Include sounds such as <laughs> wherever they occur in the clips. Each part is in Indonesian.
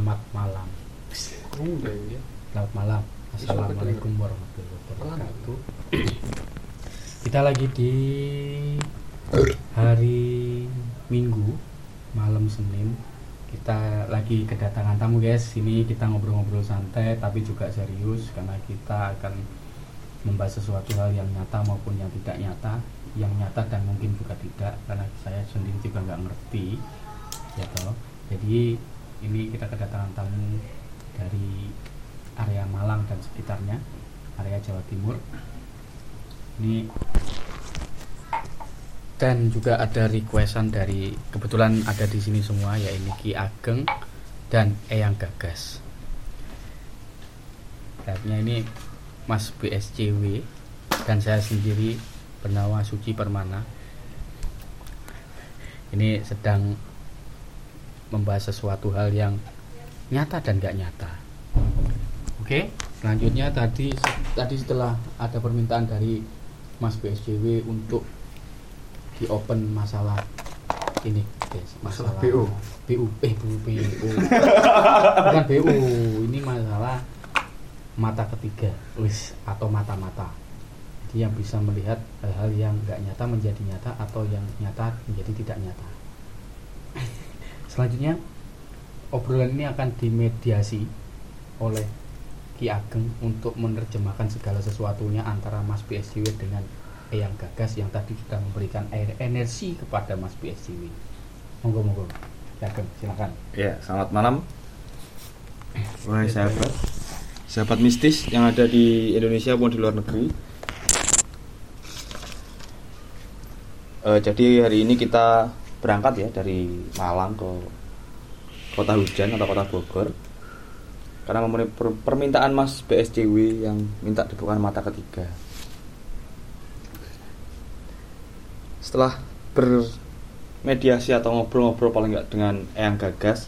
Selamat malam. Ya. Selamat malam. Assalamualaikum warahmatullahi wabarakatuh. Kita lagi di hari Minggu malam Senin. Kita lagi kedatangan tamu guys. Ini kita ngobrol-ngobrol santai tapi juga serius karena kita akan membahas sesuatu hal yang nyata maupun yang tidak nyata, yang nyata dan mungkin juga tidak karena saya sendiri juga nggak ngerti, ya toh. Jadi ini kita kedatangan tamu dari area Malang dan sekitarnya, area Jawa Timur. Ini dan juga ada requestan dari kebetulan ada di sini semua ya ini Ki Ageng dan Eyang Gagas. Artinya ini Mas BSCW dan saya sendiri bernama Suci Permana. Ini sedang membahas sesuatu hal yang nyata dan gak nyata. Oke, selanjutnya tadi tadi setelah ada permintaan dari Mas BSCW untuk di open masalah ini guys, Masalah BO. BU eh BU BU bukan BU ini masalah mata ketiga wis atau mata-mata jadi yang bisa melihat hal-hal yang nggak nyata menjadi nyata atau yang nyata menjadi tidak nyata selanjutnya obrolan ini akan dimediasi oleh Ki Ageng untuk menerjemahkan segala sesuatunya antara Mas BSJW dengan Eyang Gagas yang tadi sudah memberikan air energi kepada Mas BSJW monggo monggo Ki Ageng silakan Ya, selamat malam. Wahai sahabat, sahabat mistis yang ada di Indonesia maupun di luar negeri. Eh, jadi hari ini kita berangkat ya dari Malang ke kota hujan atau kota Bogor karena memenuhi per- permintaan Mas BSCW yang minta dibuka mata ketiga. Setelah bermediasi atau ngobrol-ngobrol paling nggak dengan Eyang Gagas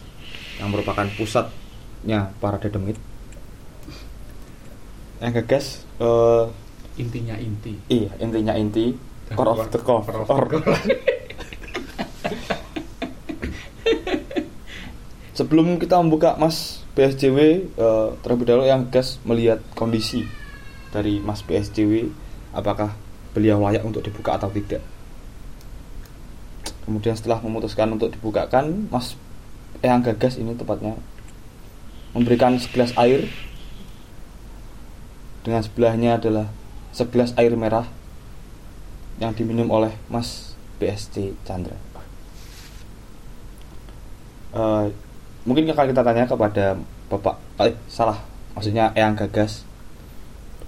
yang merupakan pusatnya para dedemit. Eyang Gagas eh, intinya inti iya intinya inti core of the core. core of Or- the core. <laughs> Sebelum kita membuka Mas PSJW eh, terlebih dahulu yang gas melihat kondisi dari Mas PSJW apakah beliau layak untuk dibuka atau tidak. Kemudian setelah memutuskan untuk dibukakan, Mas Eyang Gagas ini tepatnya memberikan segelas air dengan sebelahnya adalah segelas air merah yang diminum oleh Mas BSC Chandra. Eh, mungkin akan kita tanya kepada Bapak eh salah maksudnya Eyang Gagas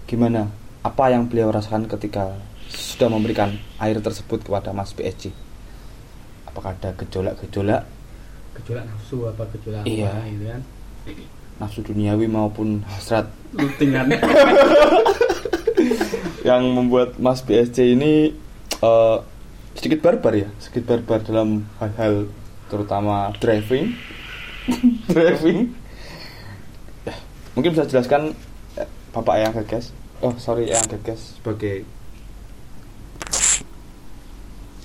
gimana? Apa yang beliau rasakan ketika sudah memberikan air tersebut kepada Mas BSC apakah ada gejolak-gejolak? Gejolak nafsu apa gejolak Iya. apa gitu kan? Nafsu duniawi maupun hasrat. Lutingan <laughs> yang membuat Mas BSC ini eh, sedikit barbar ya? Sedikit barbar dalam hal-hal terutama driving. <laughs> Driving. Ya, mungkin bisa jelaskan eh, Bapak yang gagas oh sorry yang gagas sebagai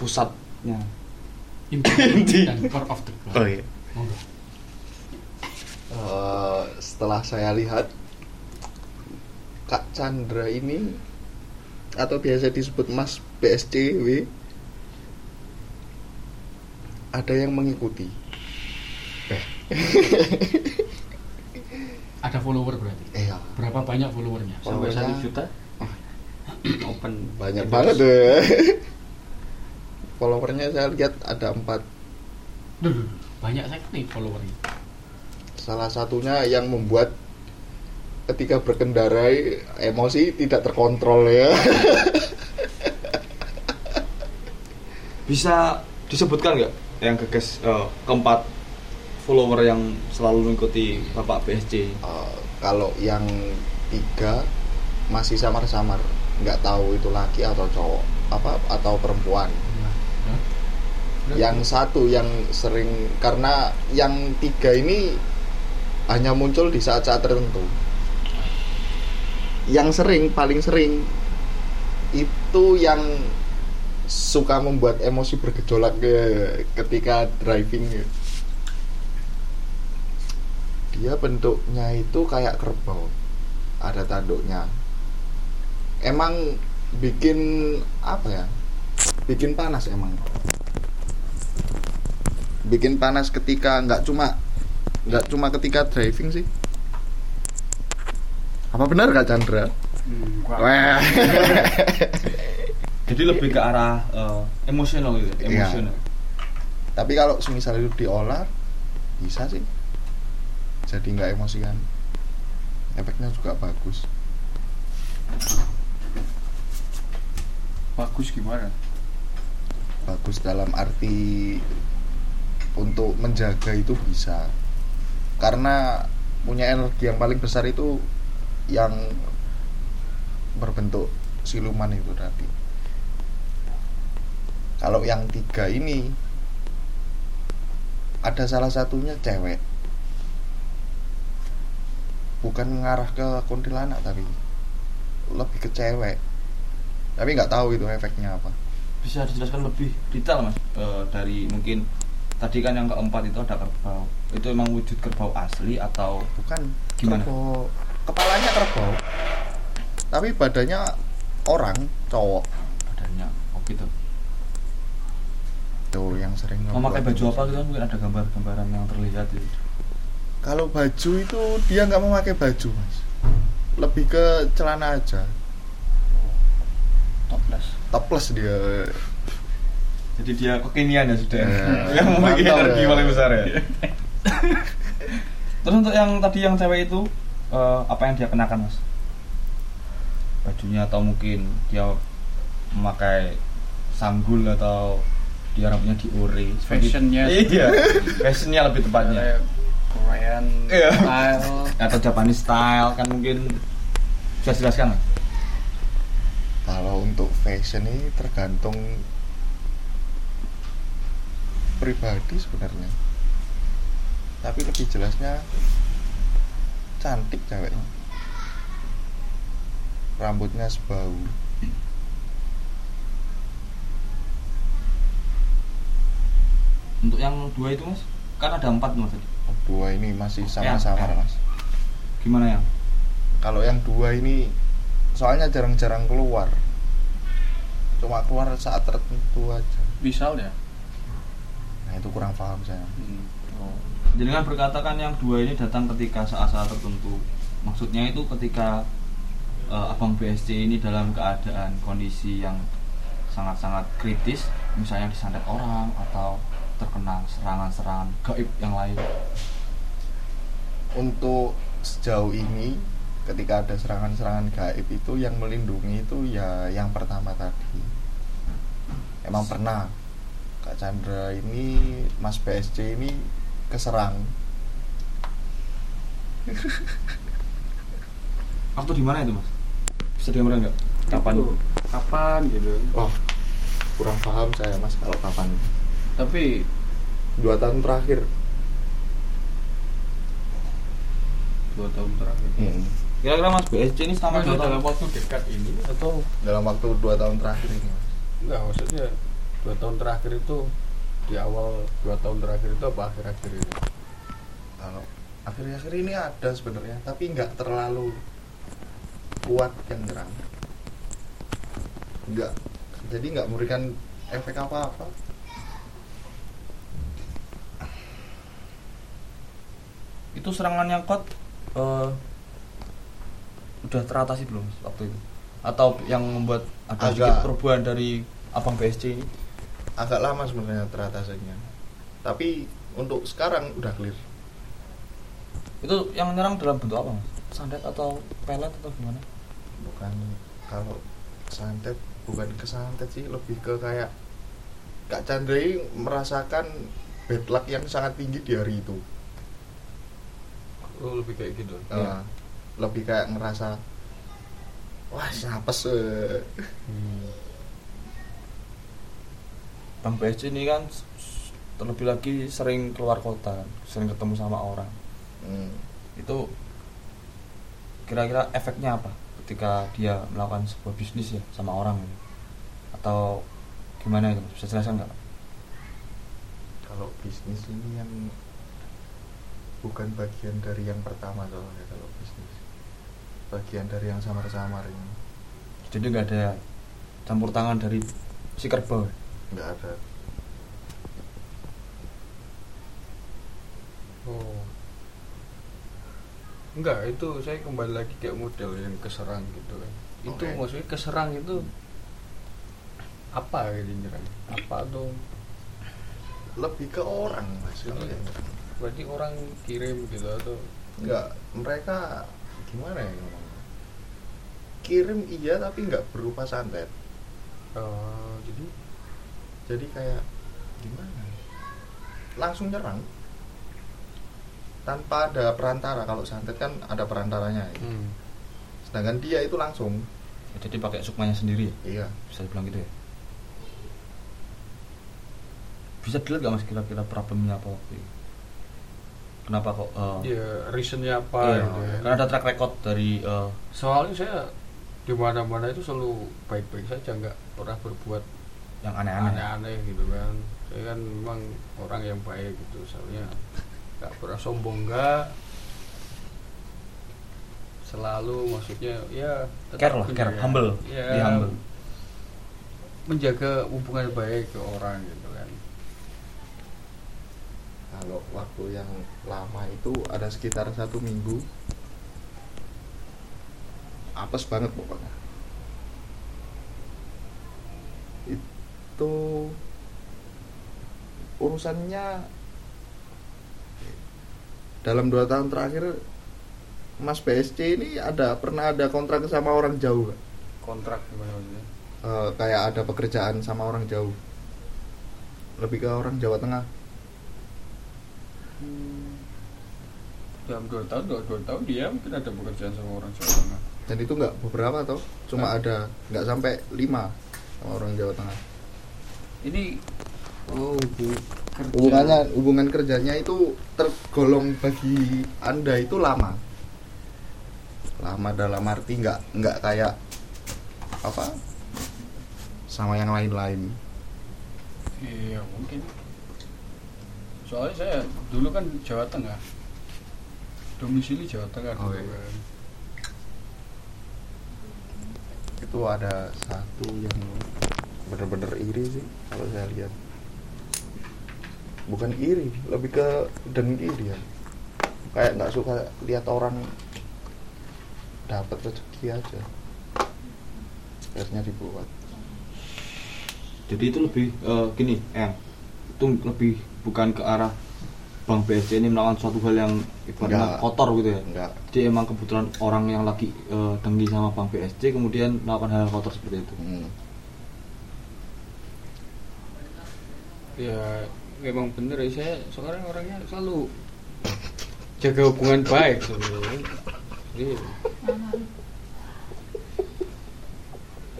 pusatnya. Inti, <laughs> dan core of the core iya. Monggo. Eh, setelah saya lihat Kak Chandra ini atau biasa disebut Mas BSCW ada yang mengikuti. <laughs> ada follower berarti? Iya, berapa banyak followernya? Sampai Followernya- satu juta? <clears throat> Open. Banyak endorse. banget deh. <laughs> Followernya saya lihat ada empat. Duh, banyak sekali followernya. Salah satunya yang membuat ketika berkendara emosi tidak terkontrol ya. <laughs> bisa disebutkan nggak yang gagas eh, keempat follower yang selalu mengikuti Bapak BSC Eh, kalau yang tiga masih samar-samar nggak tahu itu laki atau cowok apa atau perempuan. Yang satu yang sering karena yang tiga ini hanya muncul di saat-saat tertentu. Yang sering paling sering itu yang suka membuat emosi bergejolak ke- ketika driving dia dia bentuknya itu kayak kerbau. Ada tanduknya. Emang bikin apa ya bikin panas emang. Bikin panas ketika nggak cuma nggak cuma ketika driving sih. Apa benar kak Chandra? Wah. <laughs> Jadi lebih ke arah eh, emosional gitu, ya, Iya. emosional. Tapi kalau semisal itu diolah bisa sih. Jadi nggak emosian. Efeknya juga bagus. bagus gimana Bagus dalam arti untuk menjaga itu bisa. Karena punya energi yang paling besar itu yang berbentuk siluman itu tadi. Kalau yang tiga ini ada salah satunya cewek. Bukan mengarah ke kuntilanak tapi lebih ke cewek. Tapi nggak tahu itu efeknya apa. Bisa dijelaskan lebih detail mas Eh, dari mungkin tadi kan yang keempat itu ada kerbau. Itu emang wujud kerbau asli atau Bukan Gimana? kerbau. Kepalanya kerbau. Tapi badannya orang, cowok. badannya? Oh gitu. Tuh yang sering Memakai baju apa gitu kan mungkin ada gambar-gambaran yang terlihat gitu. Kalau baju itu dia nggak memakai baju, Mas. Lebih ke celana aja. topless Topless dia. Jadi dia kekinian ya sudah. Eh, <laughs> yang memiliki mantap energi ya. paling besar ya. <laughs> Terus untuk yang tadi yang cewek itu eh, apa yang dia kenakan mas? Bajunya atau mungkin dia memakai sanggul atau dia rambutnya diure. Fashionnya. Iya. Fashionnya lebih tepatnya. Korean Iya. style Atau Japanese style kan mungkin bisa jelaskan? Kalau untuk fashion ini tergantung pribadi sebenarnya. Tapi lebih jelasnya cantik ceweknya. Rambutnya sebau. Untuk yang dua itu mas, kan ada empat mas tadi. Dua ini masih sama-sama, Ya. Mas. Gimana yang? Kalau yang dua ini soalnya jarang-jarang keluar. Cuma keluar saat tertentu aja. misalnya Nah, itu kurang paham saya. hmm. Oh. Jadi kan berkata kan yang dua ini datang ketika saat-saat tertentu. Maksudnya itu ketika eh, abang BSC ini dalam keadaan kondisi yang sangat-sangat kritis, misalnya disantet orang atau terkena serangan-serangan gaib yang lain. Untuk sejauh ini ketika ada serangan-serangan gaib itu yang melindungi itu ya yang pertama tadi. Emang pernah Kak Chandra ini Mas BSC ini keserang <laughs> Waktu di mana itu mas? Bisa digambarkan nggak? Kapan? Itu kapan gitu Oh, kurang paham saya mas kalau kapan. Tapi Dua tahun terakhir. dua tahun terakhir Hmm. Kira-kira mas BSC ini Maksudnya dua tahun dalam waktu dekat ini atau Dalam waktu dua tahun terakhir ini. Mas. enggak maksudnya dua tahun terakhir itu di awal dua tahun terakhir itu apa akhir-akhir ini Kalau akhir-akhir ini ada sebenarnya, tapi nggak terlalu kuat yang nyerang. Nggak, jadi nggak memberikan efek apa-apa. Itu serangan yang kot eh, udah teratasi belum waktu itu atau yang membuat ada Agak. sedikit perubahan dari abang BSC ini Agak lama sebenarnya teratasinya. Tapi untuk sekarang udah clear. itu yang nyerang dalam bentuk apa mas santet atau pelet atau gimana Bukan kalau santet, bukan ke santet sih, lebih ke kayak Kak Chandra merasakan bad luck yang sangat tinggi di hari itu. Oh lebih kayak gitu? Nah, lebih kayak ngerasa wah siapes eh." bang BSC ini kan terlebih lagi sering keluar kota sering ketemu sama orang. Hmm. itu kira-kira efeknya apa ketika dia melakukan sebuah bisnis ya sama orang ini? Atau gimana itu? Bisa jelaskan nggak? Kalau bisnis ini yang bukan bagian dari yang pertama soalnya kalau bisnis. Bagian dari yang samar-samar ini. Jadi nggak ada campur tangan dari si kerbau? Nggak ada. Oh. Enggak itu saya kembali lagi kayak model yang keserang gitu kan. Itu Oke. maksudnya keserang itu apa gitu nyerang? Apa tuh? Lebih ke orang mas. Yang nyerang. Berarti orang kirim gitu atau? Nggak mereka gimana ya ngomongnya? kirim iya tapi nggak berupa santet. Oh, jadi? Jadi kayak gimana langsung nyerang. Tanpa ada perantara. Kalau santet kan ada perantaranya ya. hmm. sedangkan dia itu langsung. Jadi pakai sukmanya sendiri ya? iya. Bisa dibilang gitu ya? Bisa dilihat gak mas kira-kira problemnya apa waktu itu kenapa kok eh, ya reasonnya apa iya, gitu ya. karena ada track record dari eh, soalnya saya di mana-mana itu selalu baik-baik saja nggak pernah berbuat yang aneh-aneh. aneh-aneh gitu kan. Saya kan memang orang yang baik gitu soalnya nggak pernah sombong nggak. Selalu maksudnya ya care lah care humble. ya, humble. menjaga hubungan baik ke orang gitu kalau waktu yang lama itu ada sekitar satu minggu. Apes banget pokoknya. Itu urusannya dalam dua tahun terakhir Mas BSC ini ada pernah ada kontrak sama orang jauh nggak? kontrak gimana maksudnya? Eh, kayak ada pekerjaan sama orang jauh. Lebih ke orang Jawa Tengah dalam dua tahun dua, dua tahun dia mungkin ada pekerjaan sama orang Jawa Tengah dan itu nggak beberapa toh cuma Hah? ada nggak sampai lima sama orang Jawa Tengah ini oh bu kerja. hubungannya hubungan kerjanya itu tergolong bagi anda itu lama lama dalam arti nggak nggak kayak apa sama yang lain-lain Iya mungkin. Soalnya saya dulu kan Jawa Tengah, domisili Jawa Tengah Oh, dulu iya. kan. itu ada satu yang bener-bener iri sih kalau saya lihat. Bukan iri lebih ke dengki dia. Kayak nggak suka lihat orang dapat rezeki aja. Akhirnya dibuat. Jadi itu lebih eh, gini eh itu lebih bukan ke arah Bang BSC ini melakukan suatu hal yang ibaratnya kotor gitu ya enggak jadi emang kebetulan orang yang lagi eh, dengki sama Bang BSC kemudian melakukan hal kotor seperti itu hmm. Ya memang bener ya saya sekarang orangnya selalu jaga hubungan baik sebenarnya. Jadi,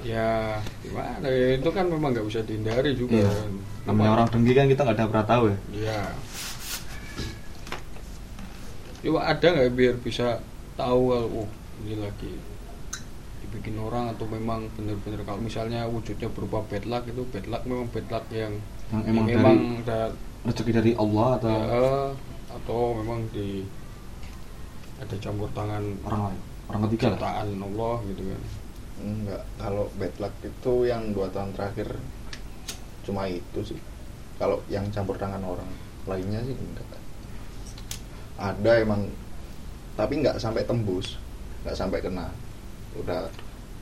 ya gimana ya itu kan memang nggak bisa dihindari juga. Iya. kan. Namanya orang dengki kan kita nggak ada pernah tahu ya Iya. Coba ada nggak biar bisa tahu oh ini lagi dibikin orang atau memang benar-benar kalau misalnya wujudnya berupa bad luck itu bad luck memang bad luck yang, yang yang emang memang dari da- rezeki dari Allah atau ya, atau memang di ada campur tangan orang lain orang ketiga lah Allah gitu kan. enggak kalau bad luck itu yang dua tahun terakhir cuma itu sih. Kalau yang campur tangan orang lainnya sih enggak. Ada emang tapi nggak sampai tembus nggak sampai kena. Udah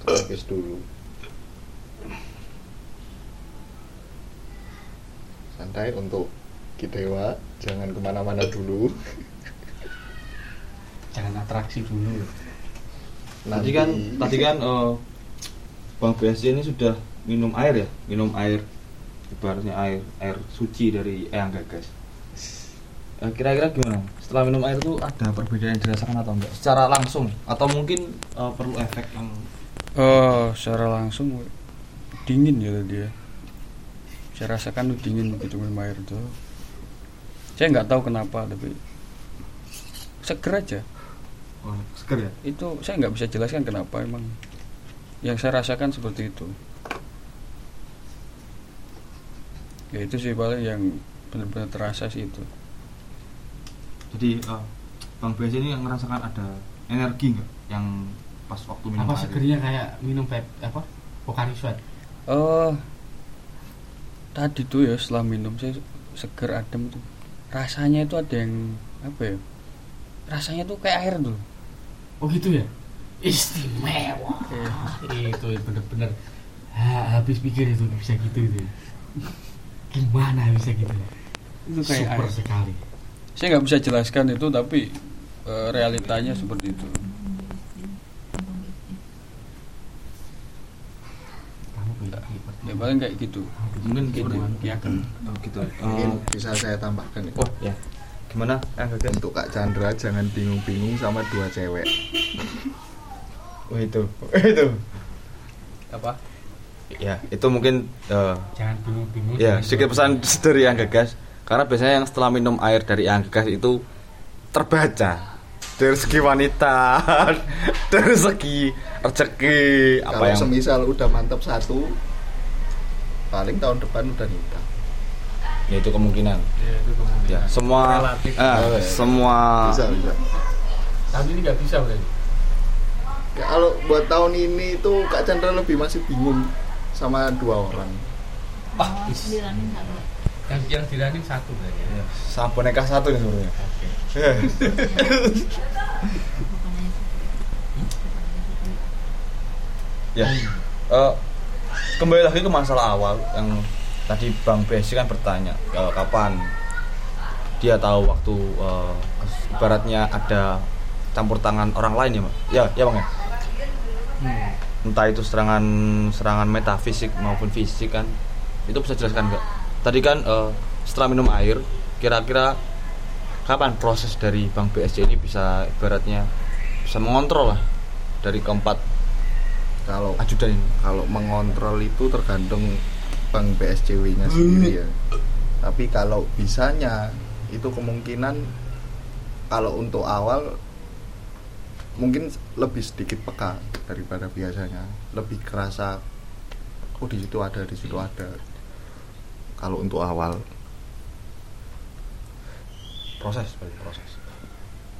terkikis dulu. Santai untuk Kidewa jangan ke mana-mana dulu. Jangan atraksi dulu. Tadi kan tadi kan eh, Bang BSC ini sudah minum air ya? Minum air ibaratnya air air suci dari Eyang Gagas Eh, kira-kira gimana setelah minum air itu ada perbedaan yang dirasakan atau enggak secara langsung atau mungkin eh, perlu efek yang Oh, secara langsung dingin ya tadi ya. Saya rasakan tuh dingin begitu minum air itu. Saya nggak tahu kenapa tapi seger aja. oh, seger ya Itu saya nggak bisa jelaskan kenapa emang. Yang saya rasakan seperti itu. Ya itu sih paling yang benar-benar terasa sih itu. Jadi eh, Bang BSC ini yang ngerasakan ada energi nggak yang pas waktu minum apa segernya kayak minum pep apa Pocari Sweat Oh, tadi tuh ya setelah minum saya seger adem tuh. Rasanya itu ada yang apa ya? Rasanya tuh kayak air tuh. oh gitu ya istimewa Iya. itu bener-bener ha, habis pikir itu bisa gitu itu gimana bisa gitu Itu kayak super air. sekali Saya nggak bisa jelaskan itu tapi eh, realitanya seperti itu. kamu kayak Ya paling kayak gitu. Mungkin gitu ya kan Oh, gitu. Mungkin Eh, bisa saya tambahkan ya. oh ya. Gimana? Eh? Untuk Kak Chandra jangan bingung-bingung sama dua cewek. Oh itu. itu. Apa? Ya, itu mungkin eh, jangan bingung-bingung ya sedikit pesan <laughs> dari yang gagas karena biasanya yang setelah minum air dari yang gagas itu terbaca dari segi wanita <laughs> dari segi rezeki apa Kalau yang semisal udah mantap satu, paling tahun depan udah nikah. ya itu kemungkinan Ya itu ya semua Relatif. eh, Oh, ya. semua Bisa bisa. tahun ini nggak bisa berarti Kalau buat tahun ini tuh Kak Chandra lebih masih bingung sama dua orang. ah is. Diranin satu. yang yang diranin satu berarti ya ya, sama boneka satu nih sebenarnya oke Ya. ya Eh, kembali lagi ke masalah awal yang tadi Bang Besi kan bertanya eh, kapan dia tahu waktu eh, ibaratnya ada campur tangan orang lain ya Mak? ya ya bang ya entah itu serangan serangan metafisik maupun fisik kan itu bisa jelaskan nggak tadi kan eh, setelah minum air kira-kira kapan proses dari Bang BSC ini bisa ibaratnya bisa mengontrol lah dari keempat Kalau ajudan ini kalau mengontrol itu tergantung bank BSCW-nya sendiri ya. Tapi kalau bisanya itu kemungkinan kalau untuk awal mungkin lebih sedikit peka daripada biasanya. Lebih kerasa oh di situ ada, di situ ada. Kalau untuk awal proses proses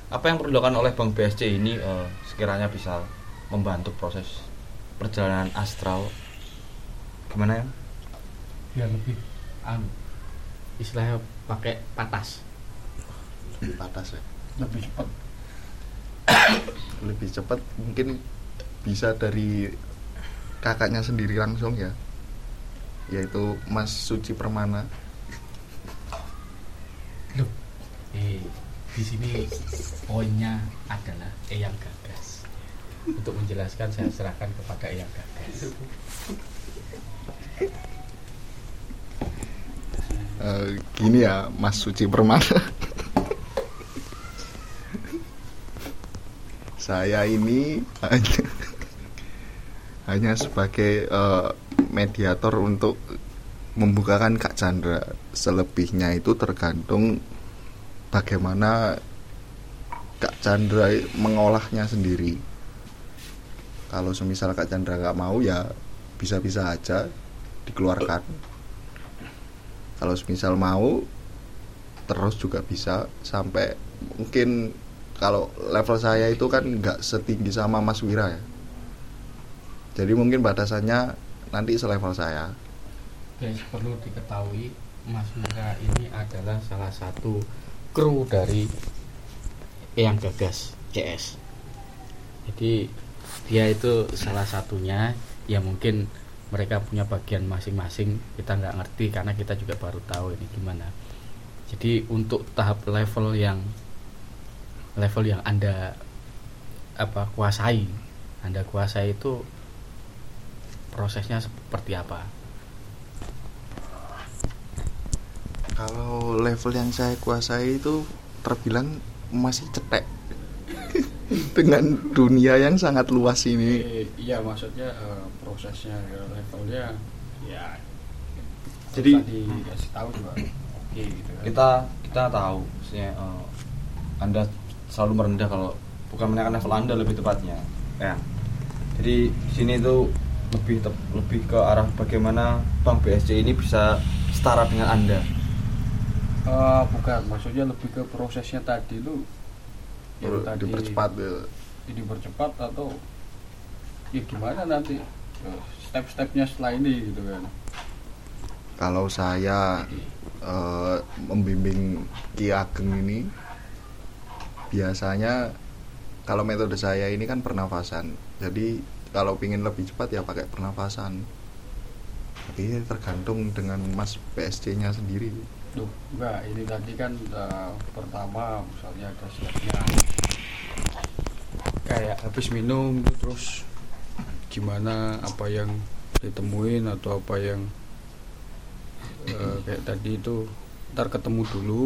apa yang perlu dilakukan oleh Bang BSC ini eh, sekiranya bisa membantu proses perjalanan astral gimana ya biar lebih anu istilahnya pakai patas lebih patas ya. lebih cepat Lebih cepat mungkin bisa dari kakaknya sendiri langsung ya. Yaitu Mas Suci Permana. loh eh di sini poinnya adalah Eyang Gagas untuk menjelaskan saya serahkan kepada Eyang Gagas Eh, gini ya Mas Suci Permana saya ini hanya, <laughs> hanya sebagai eh, mediator untuk membukakan Kak Chandra. Selebihnya itu tergantung bagaimana Kak Chandra mengolahnya sendiri. Kalau semisal Kak Chandra nggak mau ya bisa-bisa aja dikeluarkan. Kalau misal mau terus juga bisa sampai mungkin kalau level saya itu kan nggak setinggi sama Mas Wira ya. Jadi mungkin batasannya nanti selevel saya. Guys perlu diketahui Mas Mira ini adalah salah satu kru dari Eyang Gagas CS jadi dia itu salah satunya. Ya mungkin mereka punya bagian masing-masing kita nggak ngerti karena kita juga baru tahu ini gimana. Jadi untuk tahap level yang level yang anda apa kuasai. Anda kuasai itu prosesnya seperti apa? Kalau level yang saya kuasai itu terbilang masih cetek. <laughs> Dengan dunia yang sangat luas ini. Eh, iya maksudnya eh, prosesnya ya, levelnya ya Jadi- dikasih tahu juga. Oke gitu kan. kita kita tahu maksudnya eh, anda selalu merendah kalau bukan menaikkan level anda lebih tepatnya. Ya. Jadi di sini itu lebih tep- lebih ke arah bagaimana Bang BSC ini bisa setara dengan anda. Eh, bukan maksudnya lebih ke prosesnya tadi lu yang tadi dipercepat ya. dipercepat atau ya gimana nanti Eh, step-stepnya setelah ini gitu kan. Kalau saya eh, membimbing Ki Ageng ini biasanya kalau metode saya ini kan pernafasan. Jadi kalau pingin lebih cepat ya pakai pernafasan. Tapi tergantung dengan mas PSC nya sendiri. Duh, enggak, ini tadi kan eh, pertama misalnya ada stepnya kayak habis minum terus gimana apa yang ditemuin atau apa yang eh, kayak tadi itu ntar ketemu dulu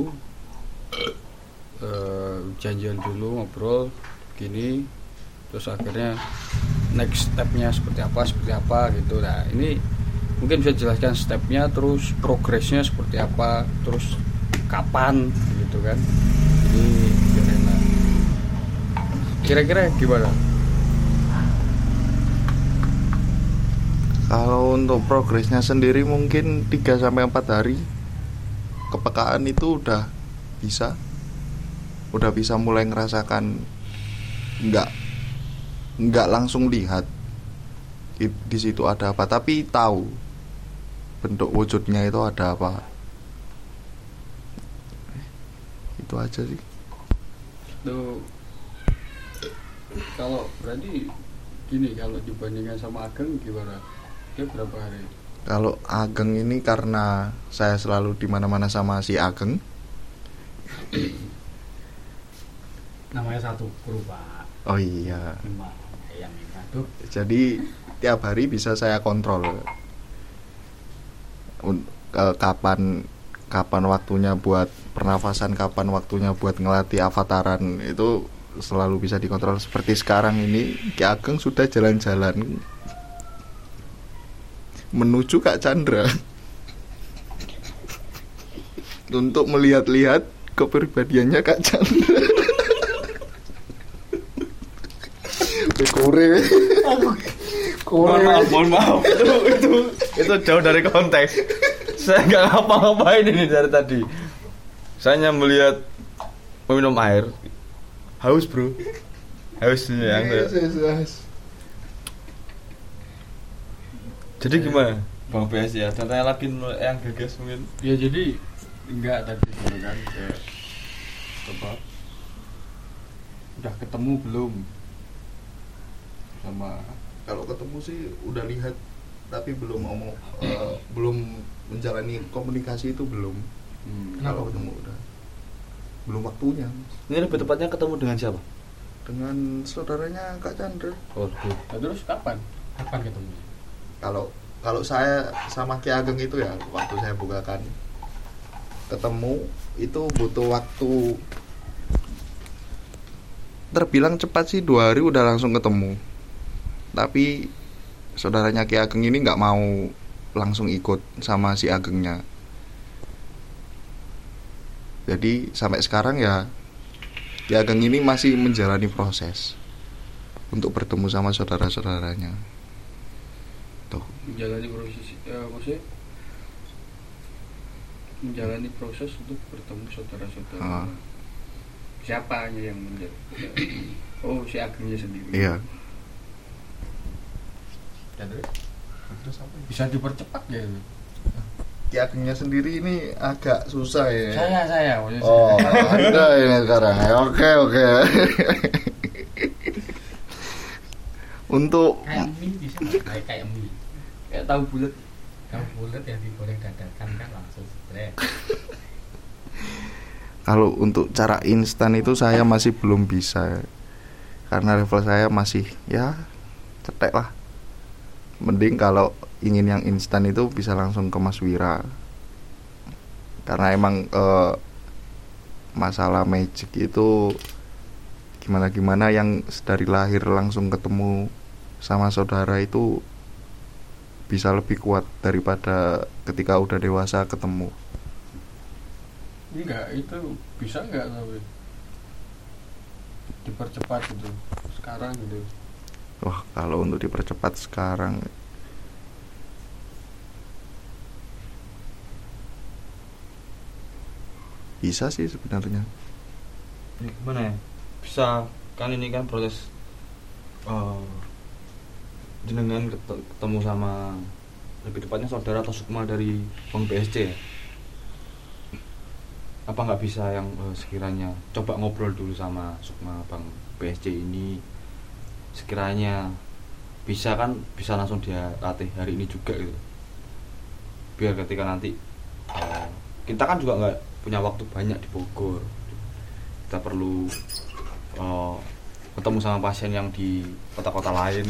eh, janjian dulu ngobrol gini terus akhirnya next stepnya seperti apa seperti apa gitu. Nah ini mungkin bisa jelaskan stepnya terus progresnya seperti apa terus kapan gitu kan. Enak. Kira-kira gimana? Kalau untuk progresnya sendiri mungkin 3 sampai 4 hari kepekaan itu udah bisa udah bisa mulai ngerasakan nggak nggak langsung lihat di situ ada apa. Tapi tahu bentuk wujudnya itu ada apa. Itu aja sih. Itu kalau berarti gini kalau dibandingkan sama Ageng gimana? Dia berapa hari? Kalau Ageng ini karena saya selalu di mana-mana sama si Ageng namanya satu kru pak. Oh iya. Yang ini jadi tiap hari bisa saya kontrol. Ke- kapan kapan waktunya buat pernafasan kapan waktunya buat ngelatih avataran itu selalu bisa dikontrol. Seperti sekarang ini Ki Ageng sudah jalan-jalan menuju Kak Chandra. <laughs> Untuk melihat-lihat kepribadiannya Kak Chandra Kore <laughs> Mohon maaf, mohon maaf. <laughs> itu, itu, itu jauh dari konteks. Saya nggak ngapa-ngapain ini dari tadi. Saya hanya melihat meminum air. Haus bro. Haus ini yang Yes, yes, yes. Jadi gimana, Bang PS ya? Dan tanya lagi yang gagas mungkin. ya jadi enggak tadi kan kayak coba udah ketemu belum sama kalau ketemu sih udah lihat tapi belum ngomong eh, belum menjalani komunikasi itu belum. Hmm, kalau ketemu udah. Belum waktunya. Ini lebih tepatnya ketemu dengan siapa? dengan saudaranya Kak Chandra. Oh, Nah, terus kapan? Kapan ketemu kalau kalau saya sama Ki Ageng itu ya waktu saya bukakan. Ketemu itu butuh waktu terbilang cepat sih dua hari udah langsung ketemu tapi saudaranya Ki Ageng ini nggak mau langsung ikut sama si Agengnya. Jadi sampai sekarang ya Ki Ageng ini masih menjalani proses untuk bertemu sama saudara-saudaranya. Tuh. Menjalani proses ya maksudnya menjalani proses untuk bertemu saudara-saudara. Ah. siapa yang menjadi oh si agengnya sendiri. Iya apa bisa dipercepat ya itu Ki Agengnya sendiri ini agak susah ya. saya saya Oh. Anda ini sekarang. ya. Oke, oke. Untuk kayak mie bisa kayak kayak mie kayak tahu bulat kalau bulat yang digoreng dadakan kan langsung stres kalau untuk cara instan itu saya masih belum bisa. Karena level saya masih ya cetek lah. Mending kalau ingin yang instan itu bisa langsung ke Mas Wira. Karena emang eh, masalah magic itu gimana gimana yang dari lahir langsung ketemu sama saudara itu bisa lebih kuat daripada ketika udah dewasa ketemu. enggak itu bisa enggak tapi dipercepat gitu sekarang gitu Wah, kalau untuk dipercepat sekarang. Bisa sih sebenarnya. Ya, gimana ya? Bisa kan ini kan proses eh, jenengan ket- ketemu sama lebih tepatnya saudara atau sukma dari Bang BSC ya? Apa nggak bisa yang eh, sekiranya coba ngobrol dulu sama sukma Bang BSC ini sekiranya bisa kan bisa langsung dia latih hari ini juga gitu. Biar ketika nanti eh, kita kan juga nggak punya waktu banyak di Bogor. Kita perlu eh, ketemu sama pasien yang di kota-kota lain.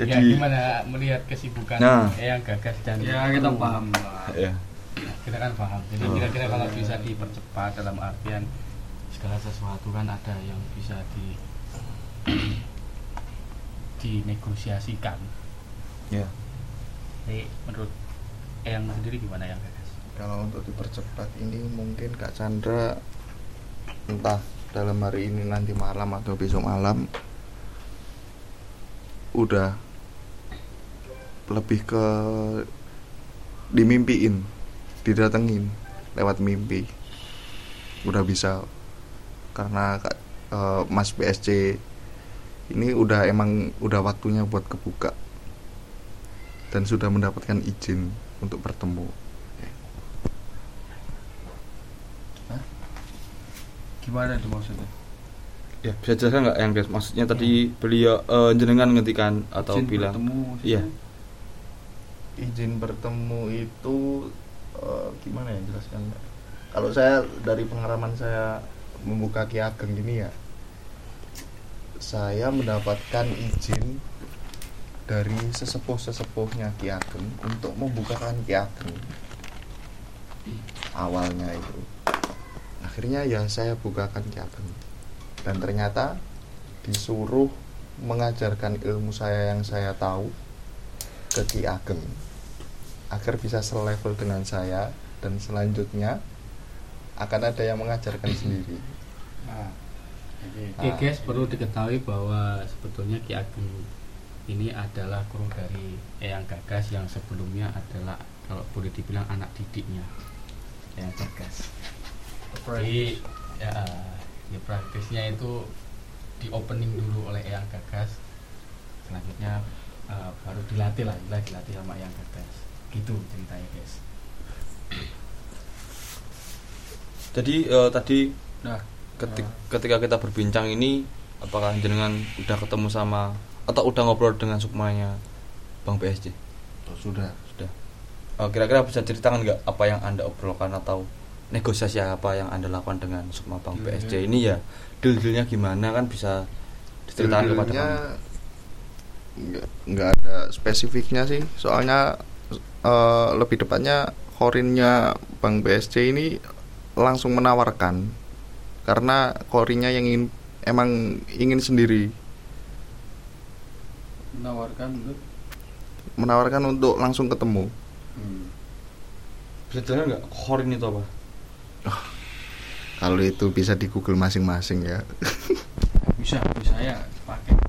Ya jadi gimana melihat kesibukan Nah. yang gagas dan ya kita paham lah ya kita kan paham. Jadi Oh. kira-kira kalau bisa dipercepat dalam artian segala sesuatu kan ada yang bisa di dinegosiasikan. Ya. Jadi menurut yang sendiri gimana yang kalau untuk dipercepat ini mungkin Kak Chandra entah dalam hari ini nanti malam atau besok malam udah lebih ke dimimpiin didatengin lewat mimpi. Udah bisa karena Kak, eh, Mas BSC ini udah emang udah waktunya buat kebuka dan sudah mendapatkan izin untuk bertemu. Gimana itu maksudnya? Ya bisa jelaskan nggak yang guys maksudnya tadi beliau eh, jenengan ngetikan atau Izin bilang? bertemu iya. Izin bertemu itu eh, gimana ya jelaskan? Kalau saya dari pengalaman saya membuka Ki Ageng ini ya. Saya mendapatkan izin dari sesepuh-sesepuhnya Ki Ageng untuk membukakan Ki Ageng. Awalnya itu. Akhirnya ya saya bukakan Ki Ageng. Dan ternyata disuruh mengajarkan ilmu saya yang saya tahu ke Ki Ageng agar bisa selevel dengan saya dan selanjutnya akan ada yang mengajarkan sendiri. nah, jadi Oke guys, perlu diketahui bahwa sebetulnya Ki Ageng ini adalah kru dari Eyang Gagas yang sebelumnya adalah kalau boleh dibilang anak didiknya Eyang Gagas. Jadi ya, ya praktisnya itu di opening dulu oleh Eyang Gagas, selanjutnya eh, baru dilatih lah, lah dilatih sama Eyang Gagas. Gitu ceritanya guys. Jadi eh, tadi nah ketika, ketika kita berbincang ini apakah jenengan udah ketemu sama atau udah ngobrol dengan sukmanya Bang BSC Oh, sudah. sudah. Eh, kira-kira bisa ceritakan nggak apa yang anda obrolkan atau negosiasi apa yang anda lakukan dengan sukma Bang Dealnya. BSC ini ya? Deal-dealnya gimana kan bisa diceritakan kepada Deal-dealnya kami nggak ada spesifiknya sih. Soalnya eh, lebih tepatnya korinnya Bang BSC ini langsung menawarkan. Karena korinnya yang ingin emang ingin sendiri. Menawarkan untuk? Menawarkan untuk langsung ketemu. Hmm, bisa nggak? Korin itu apa? Kalau itu bisa di Google masing-masing ya. Bisa bisa ya pakai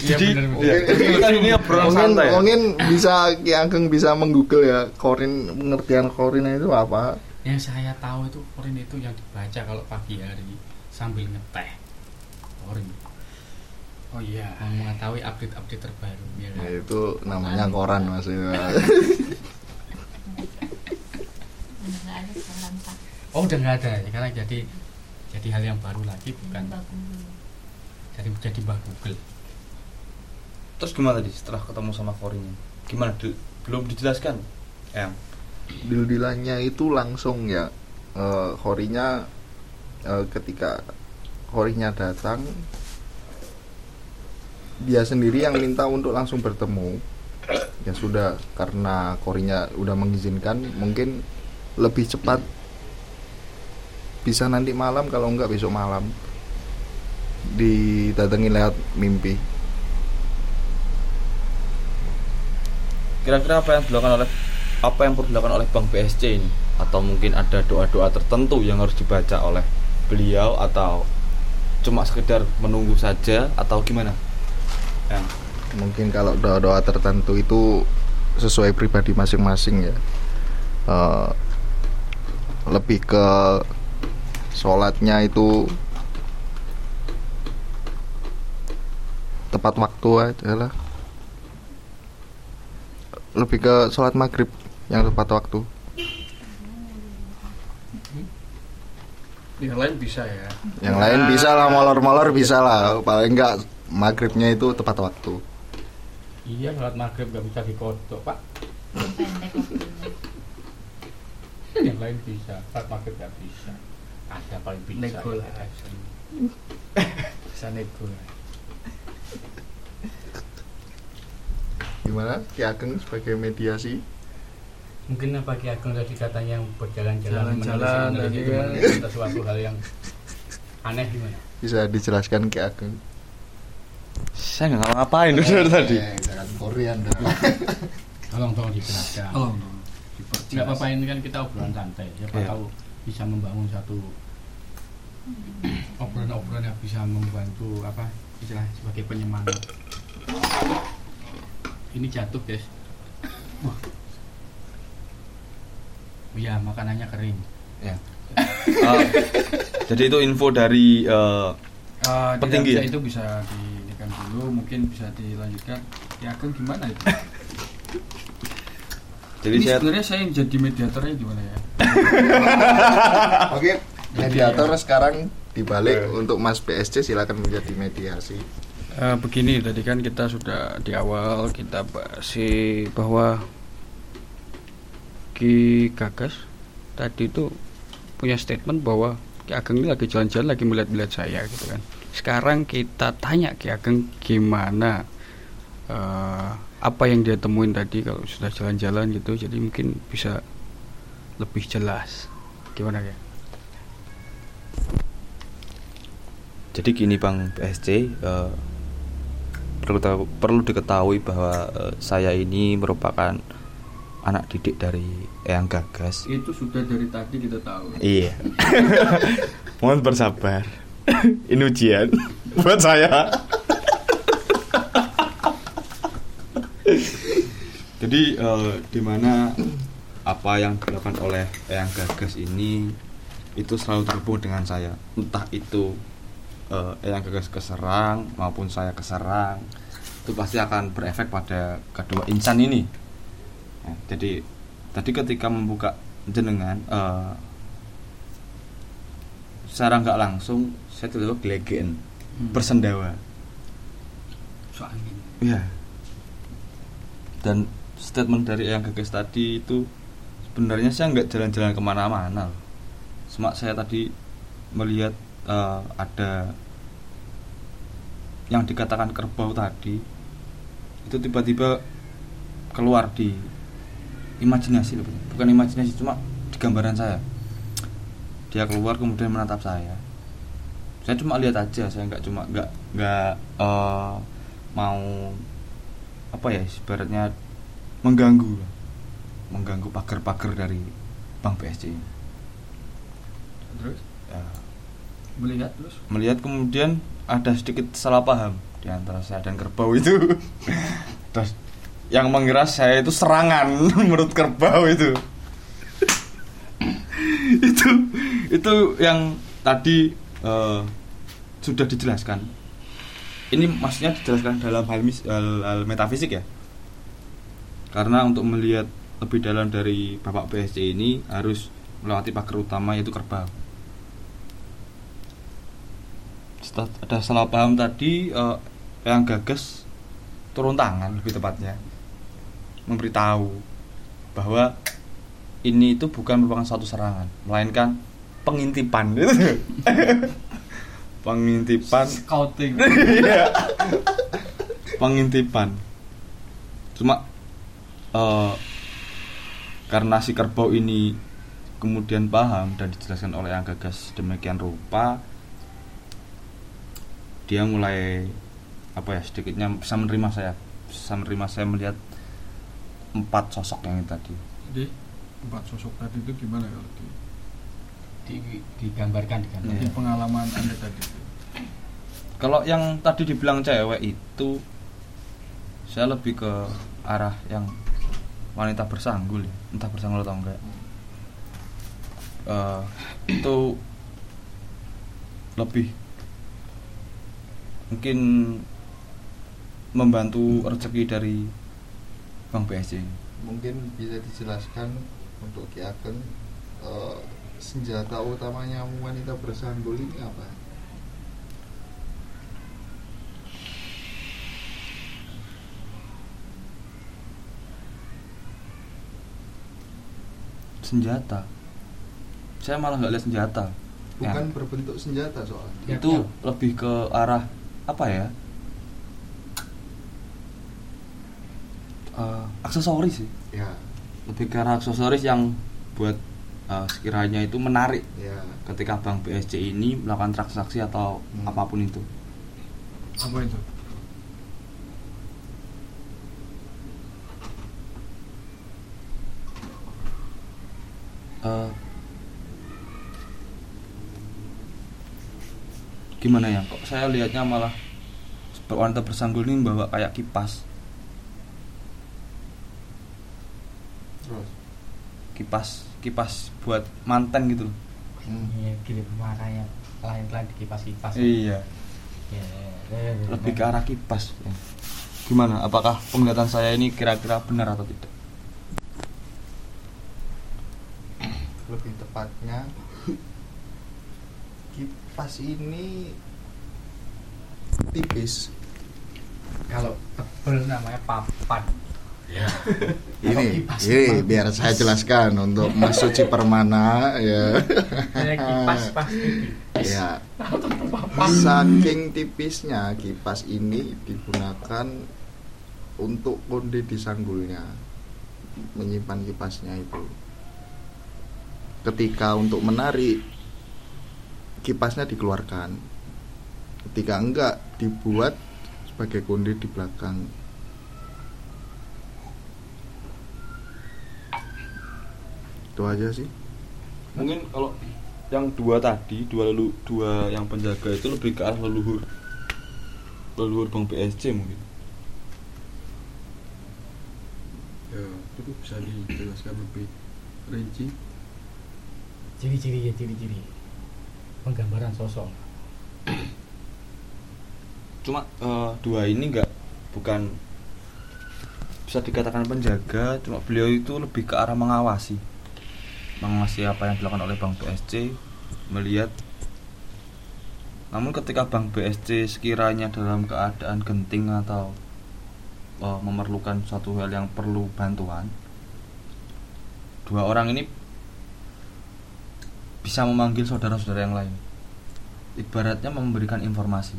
Iya, Jadi, bener-bener. ya, ini ini obrolan mungkin santai ya? mungkin bisa Ki Ageng bisa menggoogle ya korin pengertian korin itu apa Yang saya tahu itu korin itu yang dibaca kalau pagi hari sambil ngeteh. Korin. oh iya Mau mengetahui update-update terbaru ya kan? Ya, itu namanya koran sekarang pak. Oh udah nggak ada ya karena jadi jadi hal yang baru lagi bukan jadi jadi mbah Google. Terus gimana tadi setelah ketemu sama korinnya gimana Dil? belum dijelaskan? Yang deal-dealannya itu langsung ya. Eh horinya eh, ketika horinya datang dia sendiri yang minta untuk langsung bertemu. Ya sudah karena korinya udah mengizinkan mungkin lebih cepat bisa nanti malam kalau enggak besok malam. Didatangi lewat mimpi kira-kira apa yang dilakukan oleh apa yang perlu dilakukan oleh Bang BSC ini? Atau mungkin ada doa-doa tertentu yang harus dibaca oleh beliau atau cuma sekedar menunggu saja atau gimana? Yang mungkin kalau doa-doa tertentu itu sesuai pribadi masing-masing ya. Eh, lebih ke sholatnya itu tepat waktu aja lah lebih ke sholat maghrib yang tepat waktu. Yang lain bisa ya. Yang lain bisa lah molor-molor bisa lah. Paling enggak maghribnya itu tepat waktu. Iya sholat maghrib gak bisa dikodok pak. Yang lain bisa sholat maghrib gak bisa. Ada paling bisa. Nego lah. Gitu. bisa nego lah gimana? Ki Ageng sebagai mediasi? Mungkin apa Ki Ageng tadi katanya yang berjalan-jalan Jalan-jalan tadi itu kan. menulis sesuatu hal yang aneh gimana? Bisa dijelaskan Ki Ageng? Saya nggak ngapain dari tadi. Eh, jangan Korean. Dah tolong tolong dijelaskan oh nggak apa-apa ini kan kita obrolan santai. Siapa Iya. tahu bisa membangun satu obrolan-obrolan yang bisa membantu apa istilah sebagai penyemangat ini jatuh guys. Wah. Iya makanannya kering. Ya. Eh, jadi itu info dari eh, Ah, Petinggi ya? itu bisa dinikan dulu mungkin bisa dilanjutkan. Ya Ageng gimana itu? <laughs> Jadi Ini saya sebenarnya saya yang jadi mediatornya gimana ya? <laughs> Oke mediator sekarang dibalik untuk Mas PSC silakan menjadi mediasi Eh, begini tadi kan kita sudah di awal kita bahas si bahwa Ki Gagas tadi itu punya statement bahwa Ki Ageng ini lagi jalan-jalan lagi melihat-lihat saya gitu kan. Sekarang kita tanya Ki Ageng gimana eh, apa yang dia temuin tadi kalau sudah jalan-jalan gitu jadi mungkin bisa lebih jelas gimana ya Jadi gini Bang PSC, eh, perlu tahu, perlu diketahui bahwa eh, saya ini merupakan anak didik dari Eyang Gagas. itu sudah dari tadi kita tahu Iya. <laughs> Mohon bersabar. ini ujian <laughs> buat saya. Jadi eh, di mana apa yang dilakukan oleh Eyang Gagas ini itu selalu terhubung dengan saya. Entah itu Eyang Gagas keserang maupun saya keserang itu pasti akan berefek pada kedua insan ini. Nah, jadi tadi ketika membuka jenengan eh, secara nggak langsung saya tiba-tiba gelegen Hmm. bersendawa Iya. Dan statement dari yang gagas tadi itu sebenarnya saya nggak jalan-jalan ke mana-mana. Cuma saya tadi melihat eh, ada yang dikatakan kerbau tadi itu tiba-tiba keluar di imajinasi bukan imajinasi cuma di gambaran saya. Dia keluar kemudian menatap saya. Saya cuma lihat aja, saya nggak cuma nggak nggak eh, mau apa ya ibaratnya mengganggu mengganggu pagar-pagar dari Bank BSC ini. terus Ya, melihat terus? Melihat kemudian ada sedikit salah paham di antara saya dan kerbau itu. <laughs> Terus yang mengira saya itu serangan <laughs> menurut kerbau itu. <laughs> Itu itu yang tadi eh, sudah dijelaskan. Ini maksudnya dijelaskan dalam hal, mis- hal, hal metafisik ya? Karena untuk melihat lebih dalam dari bapak BSC ini harus melewati pagar utama yaitu kerbau setelah ada salah paham tadi eh, yang gagas turun tangan lebih tepatnya. Memberitahu bahwa ini itu bukan merupakan suatu serangan melainkan pengintipan <laughs> pengintipan scouting. <laughs> Iya. pengintipan cuma eh, karena si kerbau ini kemudian paham dan dijelaskan oleh yang gagas demikian rupa dia mulai apa ya sedikitnya bisa menerima saya bisa menerima saya melihat empat sosok yang tadi. Jadi empat sosok tadi itu gimana kalau di, Di- digambarkan digambarkan. Iya. di pengalaman anda tadi kalau yang tadi dibilang cewek itu saya lebih ke arah yang wanita bersanggul ya entah bersanggul atau enggak. Eh, itu lebih mungkin membantu rezeki dari Bang BSC mungkin bisa dijelaskan untuk Ki Ageng eh, senjata utamanya wanita bersanggul ini apa? senjata saya malah nggak lihat senjata Ya. Bukan berbentuk senjata soalnya. Ya, itu ya. lebih ke arah apa ya? Eh, aksesoris sih. Ya, lebih ke arah aksesoris yang buat eh, sekiranya itu menarik. Ya. ketika bank BSC ini melakukan transaksi atau Hmm. apa pun itu. Apa itu Eh, gimana ya? Kok saya lihatnya malah wanita bersanggul ini bawa kayak kipas. Terus. kipas kipas buat mantan gitu loh. Hmm. Iya, gini makanya lain-lain di kipas-kipas. iya. Ya, ya, ya, lebih ke arah kipas. Ya. gimana? Apakah penglihatan saya ini kira-kira benar atau tidak? Lebih tepatnya kipas ini tipis. Kalau tebel namanya papan. <laughs> Ini, kipas ini memang biar saya jelaskan untuk Mas Suci Permana ya. Kipas pasti tipis. Ya. Saking tipisnya kipas ini digunakan untuk konde di sanggulnya menyimpan kipasnya itu. Ketika untuk menarik kipasnya dikeluarkan. Ketika enggak dibuat sebagai konde di belakang. Itu aja sih. mungkin kalau yang dua tadi dua lelu dua yang penjaga itu lebih ke arah leluhur leluhur bang BSC mungkin ya itu bisa dijelaskan lebih rinci Ciri-ciri ya ciri-ciri. Penggambaran sosok. cuma eh, dua ini enggak bukan bisa dikatakan penjaga cuma beliau itu lebih ke arah mengawasi mengawasi apa yang dilakukan oleh Bang BSC melihat namun ketika Bang BSC sekiranya dalam keadaan genting atau eh, memerlukan suatu hal yang perlu bantuan dua orang ini bisa memanggil saudara-saudara yang lain ibaratnya memberikan informasi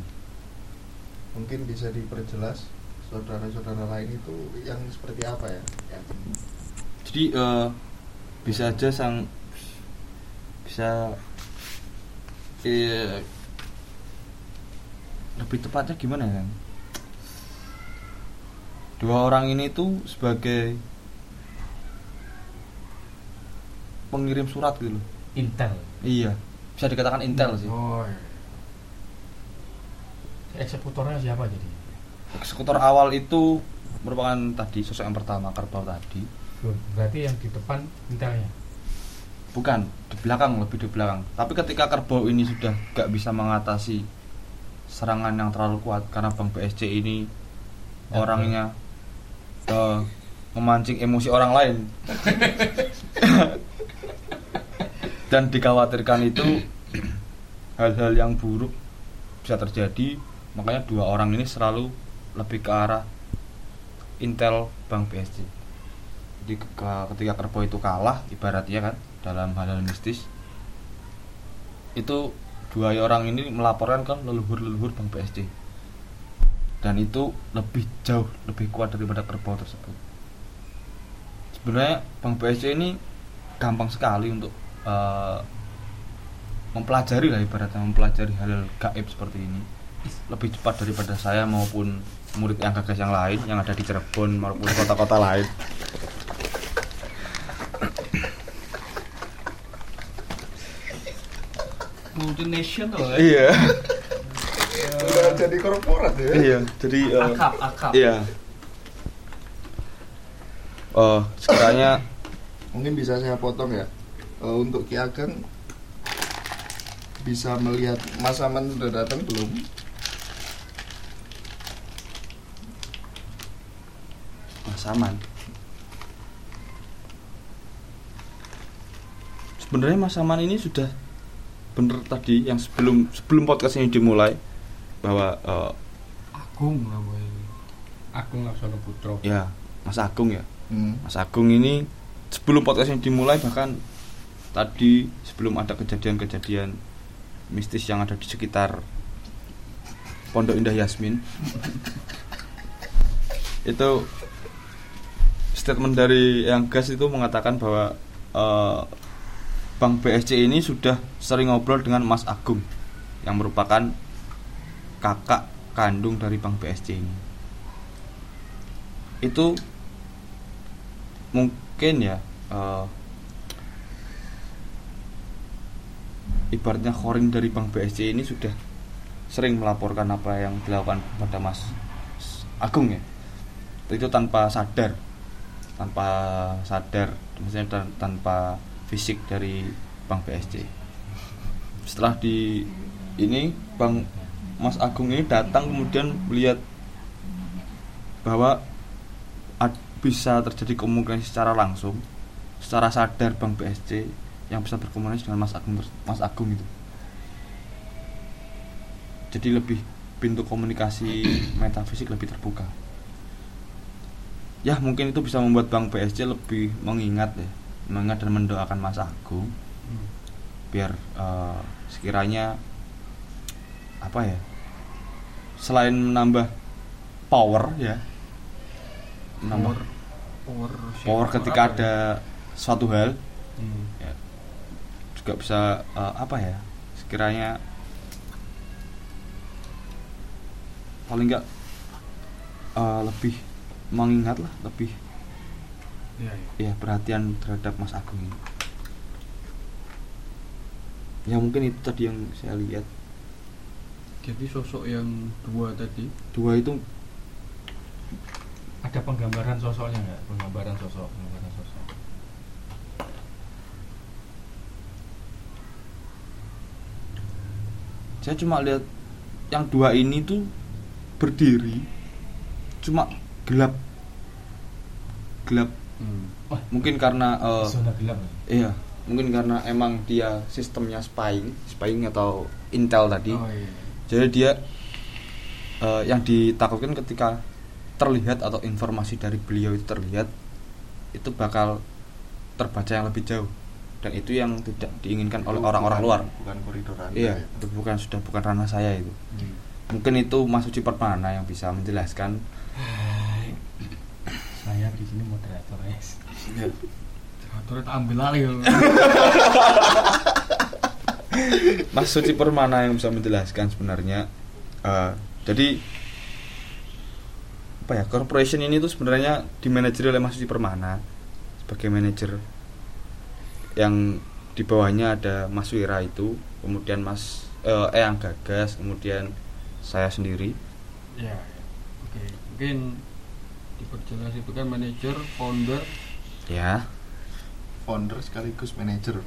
Mungkin bisa diperjelas saudara-saudara lain itu yang seperti apa ya? Ya. jadi eh, bisa aja sang bisa eh, lebih tepatnya gimana ya dua orang ini tuh sebagai pengirim surat gitu loh Intel. iya bisa dikatakan intel sih Oh. iya. Eksekutornya siapa jadi? eksekutor awal itu merupakan tadi sosok yang pertama kerbau tadi Loh, Berarti yang di depan Intelnya. bukan di belakang lebih di belakang tapi ketika kerbau ini sudah gak bisa mengatasi serangan yang terlalu kuat karena bang BSC ini Ya, orangnya eh, memancing emosi orang lain <laughs> dan dikhawatirkan itu hal-hal yang buruk bisa terjadi. Makanya dua orang ini selalu lebih ke arah intel bang BSC jadi ke- ketika kerbau itu kalah ibaratnya kan dalam hal-hal mistis itu dua orang ini melaporkan ke leluhur-leluhur bang BSC dan itu lebih jauh lebih kuat daripada kerbau tersebut. Sebenarnya bang BSC ini gampang sekali untuk eh, mempelajari lah ibaratnya mempelajari hal-hal gaib seperti ini. Lebih cepat daripada saya maupun murid yang gagas yang lain yang ada di Cirebon maupun kota-kota lain. Multinational iya. Udah jadi korporat ya? iya jadi eh, Akap, akap. iya. Eh, sekiranya mungkin bisa saya potong ya Eh, untuk Ki Ageng bisa melihat Mas Aman sudah datang belum? Mas Aman? Sebenarnya Mas Aman ini sudah bener tadi yang sebelum sebelum podcast ini dimulai bahwa eh, Agung namanya Agung Laksono Putro ya Mas Agung ya. Hmm. Mas Agung ini sebelum podcast ini dimulai bahkan tadi sebelum ada kejadian-kejadian mistis yang ada di sekitar Pondok Indah Yasmin <laughs> itu statement dari yang gas itu mengatakan bahwa eh, Bank BSC ini sudah sering ngobrol dengan Mas Agung yang merupakan kakak kandung dari Bank BSC ini. Itu mungkin ya eh, ibaratnya koring dari Bank BSC ini sudah sering melaporkan apa yang dilakukan pada Mas Agung ya. Itu tanpa sadar tanpa sadar maksudnya tan- tanpa fisik dari Bank BSC setelah di ini Bang Mas Agung ini datang kemudian melihat bahwa bisa terjadi komunikasi secara langsung secara sadar Bank BSC yang bisa berkomunikasi dengan Mas Agung Mas Agung itu jadi lebih pintu komunikasi <clears throat> metafisik lebih terbuka ya mungkin itu bisa membuat Bank BSC lebih mengingat ya mengingat dan mendoakan Mas Agung biar eh, sekiranya apa ya selain menambah power ya menambah power power ketika apa ya? ada suatu hal Hmm. Ya, juga bisa eh, apa ya sekiranya paling enggak eh, lebih mengingat lah lebih Iya, iya. ya perhatian terhadap Mas Agung ini. Ya mungkin itu tadi yang saya lihat. Jadi sosok yang dua tadi? Dua itu ada penggambaran sosoknya nggak? Penggambaran sosok penggambaran sosok saya cuma lihat yang dua ini tuh berdiri cuma gelap. Gelap. Hmm. wah. Mungkin karena eh, zona gelap ya? iya mungkin karena emang dia sistemnya spying spying atau intel tadi. Oh iya. Jadi dia eh, yang ditakutkan ketika terlihat atau informasi dari beliau itu terlihat itu bakal terbaca yang lebih jauh dan itu yang tidak diinginkan oleh orang-orang luar. Bukan koridor anda iya ya. itu bukan sudah bukan ranah saya itu. Hmm. mungkin itu Mas Uci Permana yang bisa menjelaskan. Saya di sini moderator ya tak ambil lagi Mas Suci Permana yang bisa menjelaskan sebenarnya Eh, jadi apa ya corporation ini tuh sebenarnya dimanajeri oleh Mas Suci Permana sebagai manajer yang di bawahnya ada Mas Wira itu kemudian Mas eh, Eyang Gagas kemudian saya sendiri ya ya. oke mungkin diperjelas itu kan manajer founder ya founder sekaligus manajer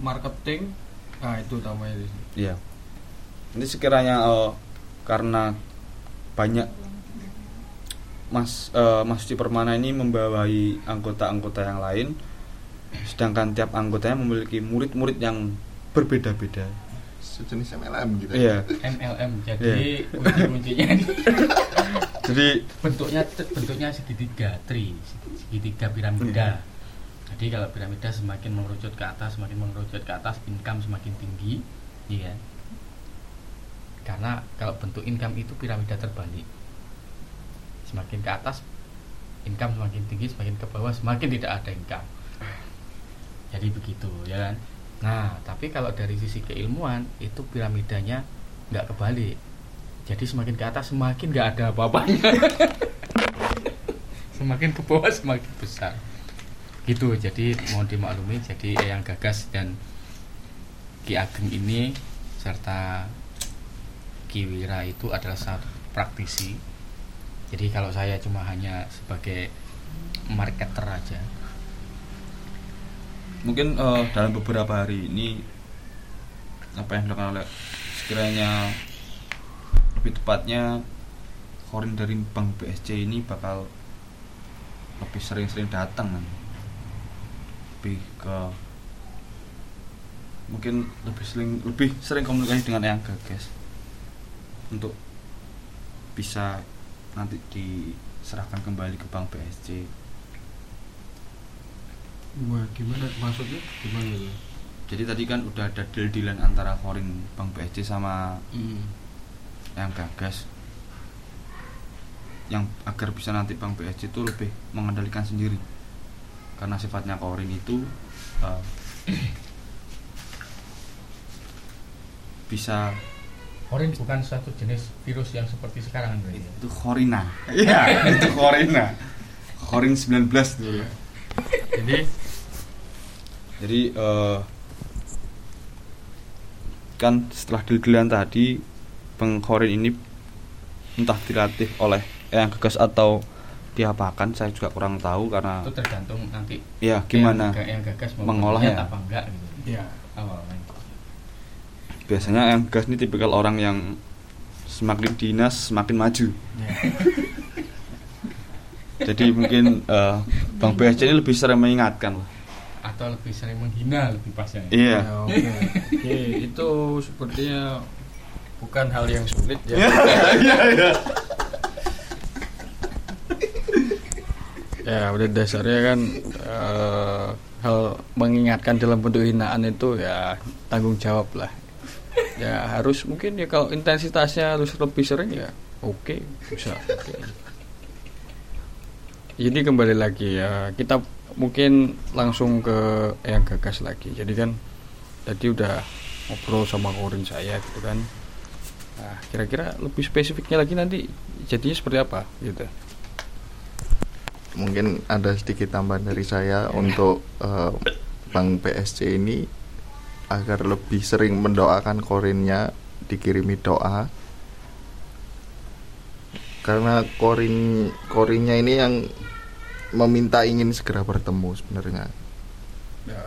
marketing nah itu namanya di sini. Iya. Nanti sekiranya eh, karena banyak Mas eh, Mas Permana ini membawahi anggota-anggota yang lain, sedangkan tiap anggotanya memiliki murid-murid yang berbeda-beda. sejenis MLM gitu Iya. MLM jadi kunci-kuncinya ini. <laughs> Jadi bentuknya bentuknya segitiga tri segitiga piramida. Jadi kalau piramida semakin mengerucut ke atas semakin mengerucut ke atas income semakin tinggi iya karena kalau bentuk income itu piramida terbalik. Semakin ke atas income semakin tinggi semakin ke bawah semakin tidak ada income jadi begitu ya kan? Nah tapi kalau dari sisi keilmuan itu piramidanya nggak kebalik. Jadi semakin ke atas semakin nggak ada apa-apanya. <laughs> Semakin ke bawah semakin besar. Gitu jadi mohon dimaklumi jadi yang gagas dan Ki Ageng ini serta Ki Wira itu adalah satu praktisi. Jadi kalau saya cuma hanya sebagai marketer aja mungkin eh, dalam beberapa hari ini apa yang dilakukan oleh sekiranya lebih tepatnya korin dari bank BSC ini bakal lebih sering-sering datang kan lebih ke mungkin lebih sering lebih sering komunikasi dengan yang gagas untuk bisa nanti diserahkan kembali ke bank BSC Wah, gimana maksudnya? Gimana itu? jadi tadi kan udah ada deal-dealan antara korin bank BSC sama yang gagas yang agar bisa nanti Bank BSC itu lebih mengendalikan sendiri karena sifatnya korin itu eh, bisa Korin bukan suatu jenis virus yang seperti sekarang ya? itu korina iya itu korina korin 19 dulu jadi jadi eh, kan setelah deal-dealan tadi Bang Korin ini entah dilatih oleh yang gagas atau diapakan saya juga kurang tahu karena itu tergantung nanti ya gimana? yang, yang gagas mau mengolahnya. apa enggak gitu. Ya. Awalnya. Biasanya yang gas ini tipikal orang yang semakin dinas semakin maju. Ya. jadi mungkin eh, Bang BSC ini lebih sering mengingatkan lah atau lebih sering menghina lebih pasnya iya. Ya, oke. Oke, itu sepertinya bukan hal yang sulit ya. <laughs> Iya iya. Ya udah dasarnya kan eh, hal mengingatkan dalam bentuk hinaan itu ya tanggung jawab lah. Ya harus mungkin ya kalau intensitasnya harus lebih sering ya oke bisa oke. jadi kembali lagi ya kita mungkin langsung ke yang gagas lagi. Jadi kan tadi udah ngobrol sama korin saya gitu kan. Nah kira-kira lebih spesifiknya lagi nanti jadinya seperti apa gitu. Mungkin ada sedikit tambahan dari saya untuk eh, Bank PSC ini agar lebih sering mendoakan korinnya dikirimi doa. Karena korin korinnya ini yang meminta ingin segera bertemu sebenarnya ya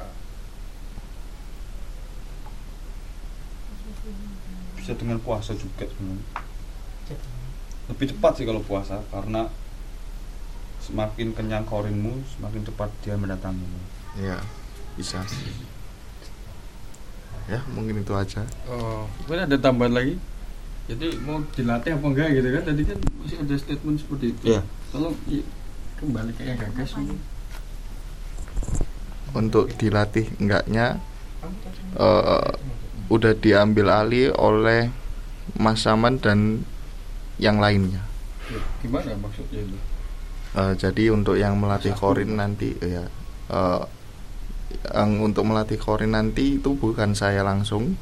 bisa dengan puasa juga sebenarnya lebih cepat sih kalau puasa karena semakin kenyang korinmu semakin cepat dia mendatangimu ya bisa ya mungkin itu aja Oh, mungkin ada tambahan lagi. Jadi mau dilatih apa enggak gitu kan? Tadi kan masih ada statement seperti itu. Iya. Tolong i- kembali ke yang gagas untuk dilatih enggaknya eh, udah diambil alih oleh Mas Saman dan yang lainnya Ya, Gimana maksudnya itu? Eh, jadi untuk yang melatih korin nanti ya eh, yang untuk melatih korin nanti itu bukan saya langsung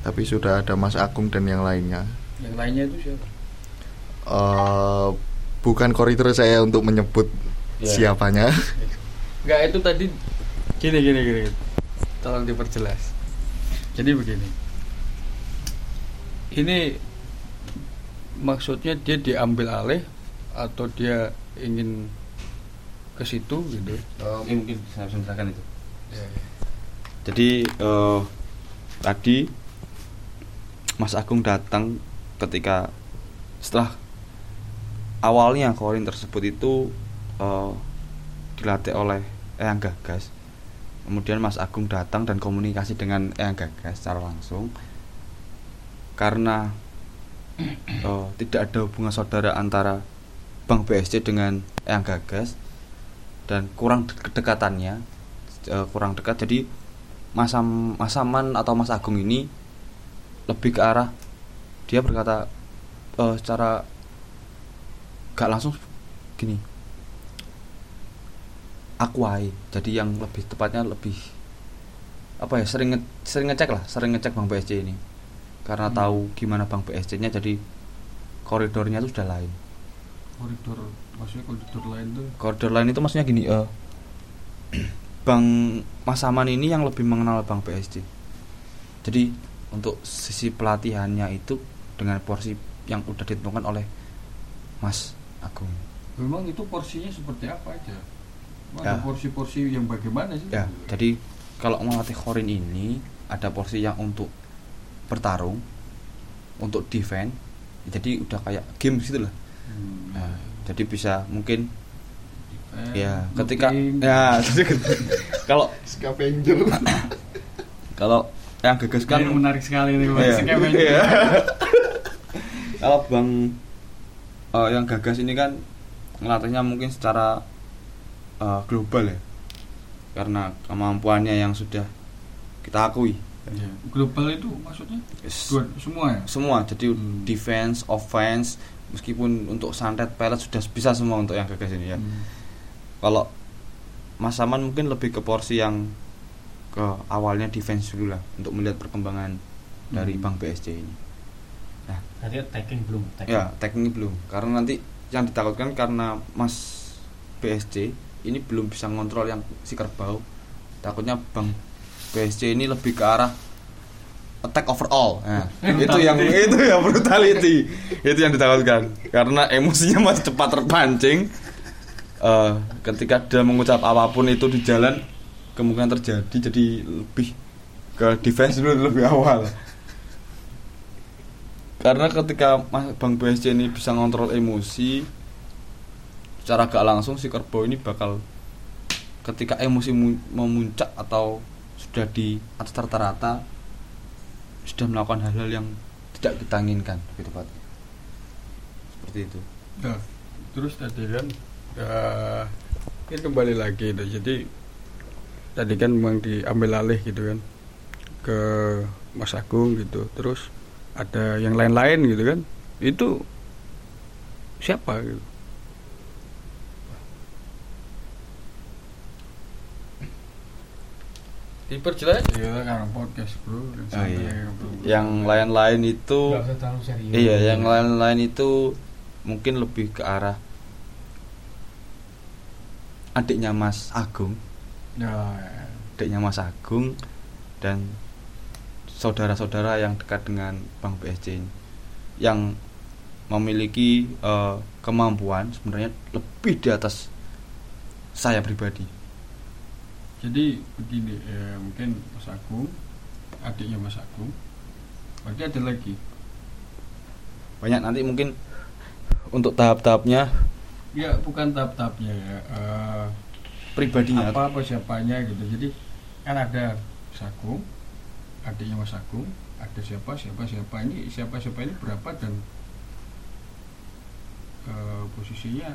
tapi sudah ada Mas Agung dan yang lainnya Yang lainnya itu siapa? Eh, bukan koridor saya untuk menyebut Iya. siapanya Enggak itu tadi gini gini gini. Tolong diperjelas. Jadi begini. Ini maksudnya dia diambil alih atau dia ingin ke situ gitu. ini mungkin saya bisa menceritakan itu Ya, jadi eh, tadi Mas Agung datang ketika setelah awalnya korin tersebut itu eh, dilatih oleh Eyang Gagas. Kemudian Mas Agung datang dan komunikasi dengan Eyang Gagas secara langsung. Karena eh, tidak ada hubungan saudara antara Bank BSC dengan Eyang Gagas dan kurang de- kedekatannya eh, kurang dekat. Jadi Masam Masaman atau Mas Agung ini lebih ke arah dia berkata eh, secara gak langsung gini. Akuai jadi yang lebih tepatnya lebih apa ya sering nge- sering ngecek lah. Sering ngecek Bank BSC ini. Karena Hmm. tahu gimana Bank BSC nya jadi koridornya itu sudah lain. Koridor maksudnya koridor lain tuh? Koridor lain itu maksudnya gini eh <clears throat> Bang Mas Aman ini yang lebih mengenal Bang BSC jadi untuk sisi pelatihannya itu dengan porsi yang udah ditentukan oleh Mas Agung memang itu porsinya seperti apa aja Memang Ya. ada porsi-porsi yang bagaimana sih ya jadi kalau melatih Khorin ini ada porsi yang untuk bertarung untuk defense jadi udah kayak game gitu lah Hmm. Nah, jadi bisa mungkin Defense, ya ketika looking. ya jadi <laughs> kalau Scavenger <laughs> kalau yang gagas kan Ini menarik sekali nih. Kayak Iya. <laughs> kalau bang eh, yang gagas ini kan ngelatihnya mungkin secara eh, global ya karena kemampuannya yang sudah kita akui Ya, global itu maksudnya Yes. semua ya semua jadi Hmm. defense offense meskipun untuk santet pelet sudah bisa semua untuk yang gagas ini ya Hmm. kalau Mas Saman mungkin lebih ke porsi yang ke awalnya defense dulu lah untuk melihat perkembangan dari Hmm. Bank BSC ini Tadi tagging belum. tagging. ya teknik belum. Karena nanti yang ditakutkan karena Mas BSC ini belum bisa ngontrol yang si kerbau. Takutnya Bang BSC ini lebih ke arah attack overall. Nah, <laughs> itu yang itu yang brutality. Itu yang ditakutkan. Karena emosinya masih cepat terpancing. Eh, ketika dia mengucap apa pun itu di jalan kemungkinan terjadi jadi lebih ke defense dulu lebih awal karena ketika Bang BSC ini bisa ngontrol emosi secara gak langsung si kerbau ini bakal ketika emosi mu- memuncak atau sudah di atas rata-rata sudah melakukan hal-hal yang tidak kita inginkan gitu Pak seperti itu Nah, terus tadi kan ya, ini kembali lagi itu. Jadi tadi kan memang diambil alih gitu kan ke Mas Agung gitu. Terus ada yang lain-lain gitu kan. Itu siapa gitu? Diperjelas ya kan podcast bro. Oh, iya. yang lain-lain itu Nggak usah terlalu serius. iya yang lain-lain itu mungkin lebih ke arah adiknya Mas Agung Ya, adiknya Mas Agung dan saudara-saudara yang dekat dengan Bang BSC ini yang memiliki eh, kemampuan sebenarnya lebih di atas saya pribadi. Jadi begini, ya, mungkin Mas Agung, adiknya Mas Agung, berarti ada lagi. Banyak nanti mungkin untuk tahap-tahapnya Ya bukan tahap-tahapnya ya, eh, pribadinya apa apa siapanya gitu. Jadi kan ada Mas Agung, adiknya Mas Agung, ada siapa siapa siapa ini siapa siapa ini berapa dan eh, posisinya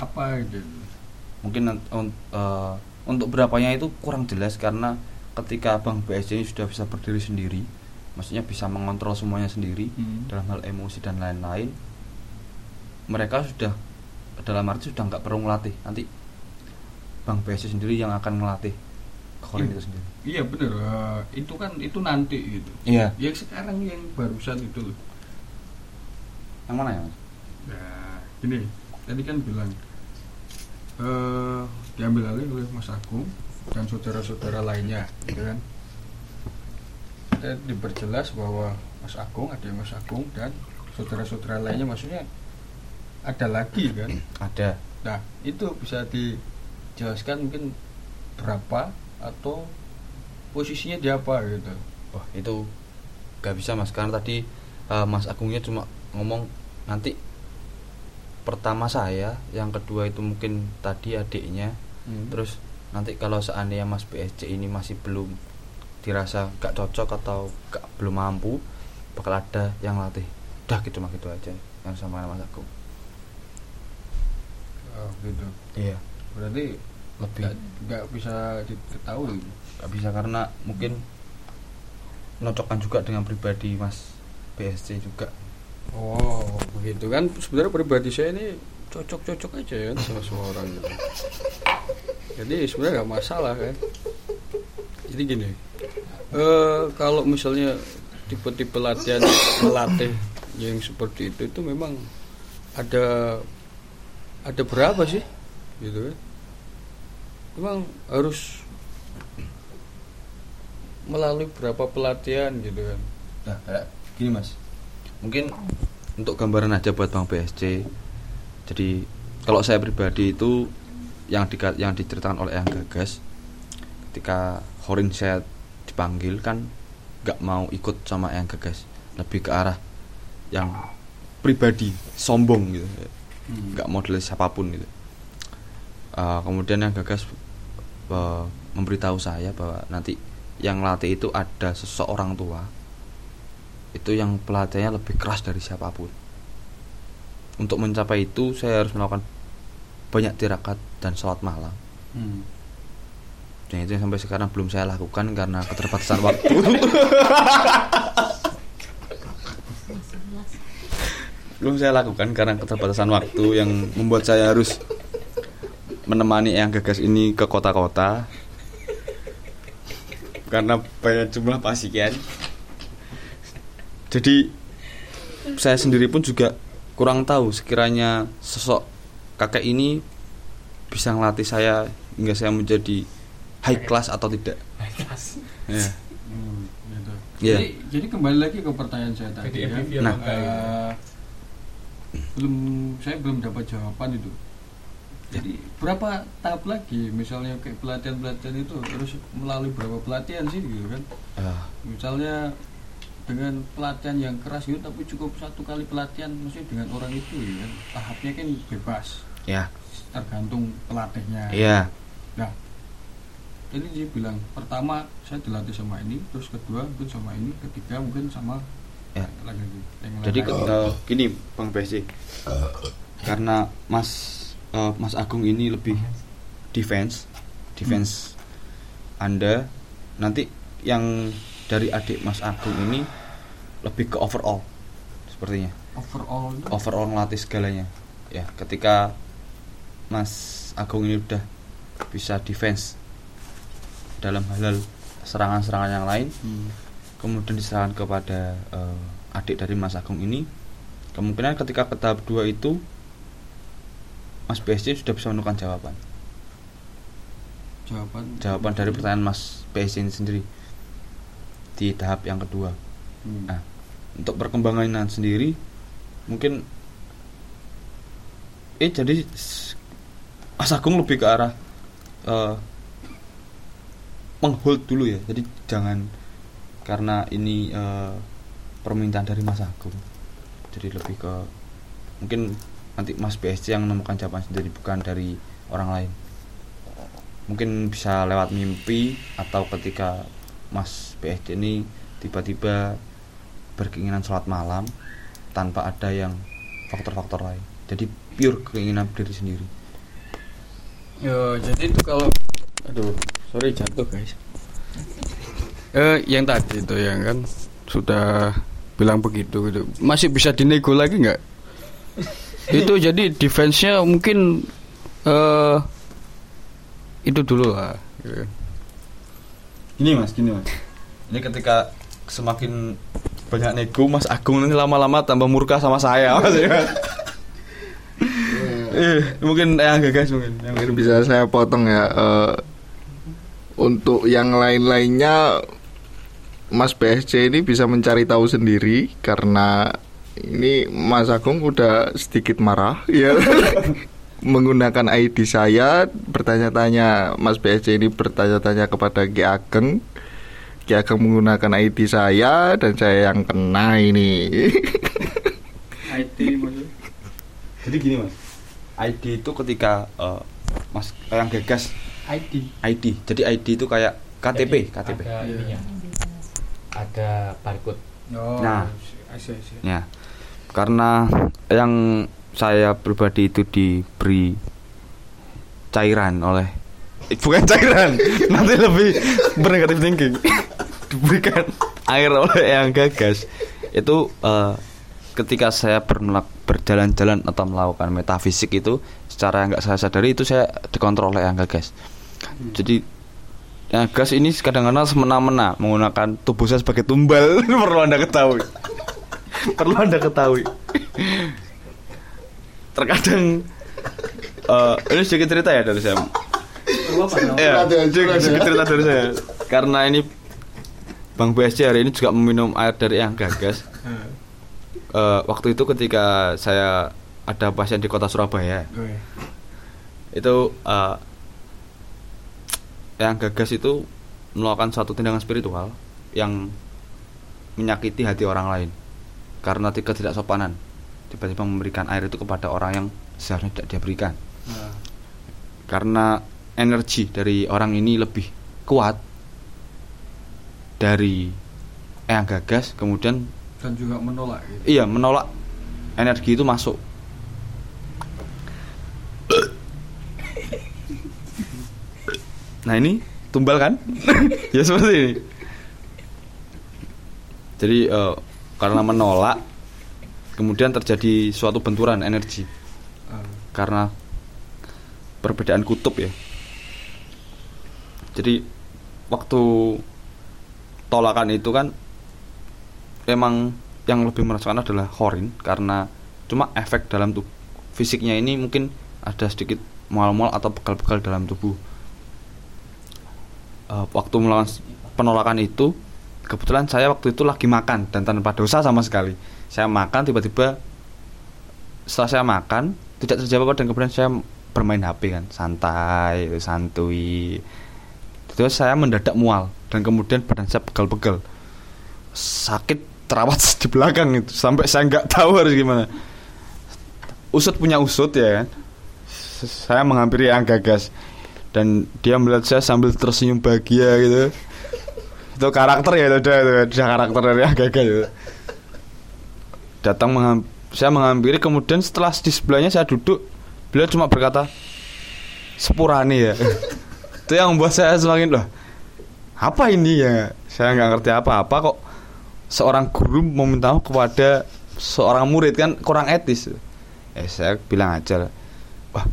apa gitu. mungkin eh, untuk berapanya itu kurang jelas karena ketika Bang BSC ini sudah bisa berdiri sendiri, maksudnya bisa mengontrol semuanya sendiri Hmm. dalam hal emosi dan lain-lain, mereka sudah dalam arti sudah nggak perlu ngelatih nanti Bang BSC sendiri yang akan ngelatih Khorin Iya. itu sendiri. Iya bener, eh, itu kan itu nanti gitu. Iya. Yang sekarang yang barusan itu loh. Yang mana ya mas? Nah, gini, tadi kan bilang eh diambil alih oleh Mas Agung dan saudara-saudara lainnya, gitu kan? Diperjelas bahwa Mas Agung ada Mas Agung dan saudara-saudara lainnya, maksudnya ada lagi kan? Ada. Nah, itu bisa dijelaskan mungkin berapa atau posisinya di apa gitu. Wah itu nggak bisa mas karena tadi eh, Mas Agungnya cuma ngomong nanti pertama saya, yang kedua itu mungkin tadi adiknya, Hmm. terus nanti kalau seandainya Mas BSC ini masih belum dirasa gak cocok atau gak belum mampu bakal ada yang latih udah gitu mah gitu aja yang sama Mas Agung Oh, gitu. iya Berarti lebih nggak nggak bisa diketahui. gak bisa karena mungkin menocokkan juga dengan pribadi Mas BSC juga Oh, begitu kan sebenarnya pribadi saya ini cocok-cocok aja ya sama semua orang gitu. Jadi sebenarnya nggak masalah kan. Jadi gini, eh kalau misalnya tipe-tipe latihan melatih yang seperti itu itu memang ada ada berapa sih, gitu kan? Memang harus melalui berapa pelatihan gitu kan? Nah, kayak gini mas. Mungkin untuk gambaran aja buat Bang BSC Jadi kalau saya pribadi itu yang di, yang diceritakan oleh yang gagas ketika Horin saya dipanggil kan nggak mau ikut sama yang gagas. Lebih ke arah yang pribadi sombong gitu. Hmm. nggak model siapa pun gitu Uh, kemudian yang gagas uh, memberitahu saya bahwa nanti yang latih itu ada seseorang tua itu yang pelatihnya lebih keras dari siapa pun. Untuk mencapai itu saya harus melakukan banyak tirakat dan sholat malam. Hmm. dan itu yang sampai sekarang belum saya lakukan karena keterbatasan <laughs> waktu. Belum saya lakukan karena keterbatasan waktu yang membuat saya harus menemani yang gagas ini ke kota-kota karena banyak jumlah pasien jadi saya sendiri pun juga kurang tahu sekiranya sosok kakek ini bisa ngelatih saya hingga saya menjadi high class atau tidak ya Hmm, gitu. Iya. Jadi, jadi kembali lagi ke pertanyaan saya tadi Jadi ya. Nah. Eh, belum saya belum dapat jawaban itu. Jadi berapa tahap lagi? Misalnya kayak pelatihan-pelatihan itu harus melalui berapa pelatihan sih gitu kan? Ah, Misalnya dengan pelatihan yang keras gitu tapi cukup satu kali pelatihan maksudnya dengan orang itu ya kan? Tahapnya kan bebas. Ya. Tergantung pelatihnya. iya. Nah, jadi dia bilang pertama saya dilatih sama ini, terus kedua mungkin sama ini, ketiga mungkin sama Ya. lagi Jadi eh, gini Bang Besi, karena Mas eh, Mas Agung ini lebih defense, defense Anda nanti yang dari adik Mas Agung ini lebih ke overall sepertinya, overall overall ngelatih segalanya. Ya, ketika Mas Agung ini udah bisa defense dalam hal serangan-serangan yang lain, Hmm. kemudian diserahkan kepada eh, adik dari Mas Agung ini kemungkinan ketika ke tahap 2 itu Mas BSC sudah bisa menemukan jawaban. Jawaban? Jawaban dari pertanyaan Mas BSC ini sendiri. Di tahap yang kedua. Hmm. nah untuk perkembangan sendiri mungkin eh jadi Mas Agung lebih ke arah eh, menghold dulu ya. Jadi jangan karena ini eh, permintaan dari Mas Agung. Jadi lebih ke mungkin nanti Mas BSC yang menemukan jawaban sendiri bukan dari orang lain mungkin bisa lewat mimpi atau ketika Mas BSC ini tiba-tiba berkeinginan sholat malam tanpa ada yang faktor-faktor lain jadi pure keinginan diri sendiri Yo, jadi itu kalau aduh, sorry jatuh guys. <laughs> Eh, yang tadi itu yang kan sudah bilang begitu gitu. Masih bisa dinego lagi nggak? <laughs> itu jadi defense-nya mungkin eh itu dulu lah. gitu. gini mas gini mas ini ketika semakin banyak nego mas Agung nanti lama-lama tambah murka sama saya mas eh, mungkin yang gagas mungkin yang Mungkin bisa saya potong ya. eh, untuk yang lain-lainnya, Mas BSC ini bisa mencari tahu sendiri karena ini Mas Agung udah sedikit marah ya. <laughs> menggunakan ID saya bertanya-tanya Mas BSC ini bertanya-tanya kepada Ki Ageng. Ki Ageng menggunakan ID saya dan saya yang kena ini. <laughs> IT maksudnya. jadi gini mas. ID itu ketika eh, mas yang gagas ID ID jadi ID itu kayak KTP Jadi KTP ada ininya. Ada barcode. Oh, Nah. I see, I see. Ya, karena yang saya pribadi itu diberi cairan oleh eh, bukan cairan, <laughs> nanti lebih bernegatif thinking. <laughs> Diberikan air oleh yang gagas. Itu eh, ketika saya berjalan-jalan atau melakukan metafisik itu secara nggak saya sadari itu saya dikontrol oleh yang gagas. Jadi yang gas ini kadang-kadang semena-mena menggunakan tubuh saya sebagai tumbal <laughs> perlu anda ketahui perlu anda ketahui. Terkadang eh, ini sedikit cerita ya dari saya. Ya, sedikit, sedikit cerita dari saya. Karena ini Bang BSC hari ini juga meminum air dari yang gagas. Eh, waktu itu ketika saya ada pasien di kota Surabaya. Oke. itu eh, yang gagas itu melakukan suatu tindakan spiritual yang menyakiti hati orang lain karena ketidaksopanan tiba-tiba memberikan air itu kepada orang yang seharusnya tidak dia berikan. Nah, karena energi dari orang ini lebih kuat dari yang gagas kemudian dan juga menolak gitu. iya menolak energi itu masuk. Nah ini tumbal kan? <laughs> Ya seperti ini. Jadi eh, karena menolak kemudian terjadi suatu benturan energi. Ah, karena perbedaan kutub ya. Jadi waktu tolakan itu kan emang yang lebih merasakan adalah Horin. Karena cuma efek dalam tubuh. Fisiknya ini mungkin ada sedikit mual-mual atau pegal-pegal dalam tubuh. Eh, waktu melakukan s- penolakan itu kebetulan saya waktu itu lagi makan dan tanpa dosa sama sekali. Saya makan tiba-tiba setelah saya makan tidak terjawab dan kemudian saya bermain HP kan. Santai santuy terus saya mendadak mual dan kemudian badan saya pegal-pegal sakit terawat <laughs> di belakang itu. Sampai saya nggak tahu harus gimana. Usut punya usut ya kan. Saya menghampiri yang gagas dan dia melihat saya sambil tersenyum bahagia gitu itu karakter ya itu udah, itu udah karakter dari gagas itu. Datang mengham- saya menghampiri kemudian setelah di sebelahnya saya duduk beliau cuma berkata sepurani ya. <laughs> Itu yang membuat saya semakin loh apa ini ya? Saya nggak ngerti apa-apa kok seorang guru meminta kepada seorang murid kan kurang etis. Eh saya bilang aja lah, wah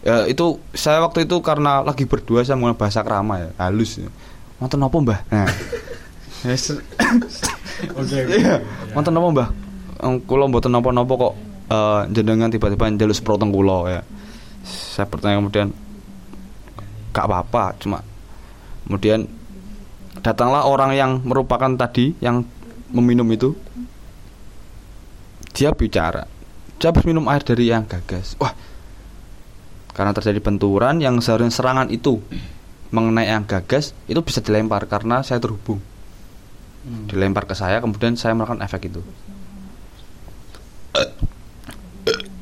ya itu saya waktu itu karena lagi berdua saya menggunakan bahasa krama ya halus ya. Wonten apa mbah? Nah. <laughs> Oke. Iya, wonten apa mbah? Kula mboten napa-napa kok eh, jenengan tiba-tiba njaluk seproteng kula ya. Saya bertanya kemudian gak apa-apa, cuma kemudian datanglah orang yang merupakan tadi yang meminum itu. Dia bicara. Dia habis minum air dari yang gagas. Wah. Karena terjadi benturan yang seharusnya serangan itu mengenai yang gagas itu bisa dilempar karena saya terhubung. Hmm. dilempar ke saya kemudian saya melakukan efek itu.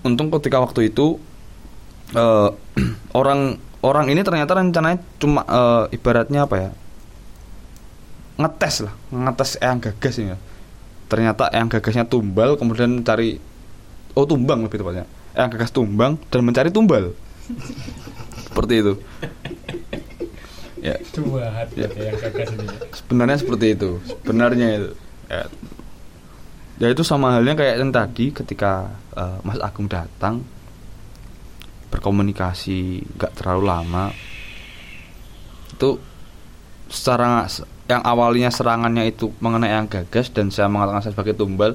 Untung ketika waktu itu eh, <clears throat> orang orang ini ternyata rencananya cuma eh, ibaratnya apa ya? Ngetes lah ngetes yang gagas ini ya. ternyata yang gagasnya tumbal kemudian cari oh tumbang lebih tepatnya. Yang gagas tumbang dan mencari tumbal. <laughs> Seperti itu ya. Dua hati Ya. yang gagas ini ya. sebenarnya seperti itu. Sebenarnya itu ya, ya itu sama halnya kayak yang tadi ketika eh, Mas Agung datang berkomunikasi nggak terlalu lama. Itu secara yang awalnya serangannya itu mengenai yang gagas dan saya mengatakan saya sebagai tumbal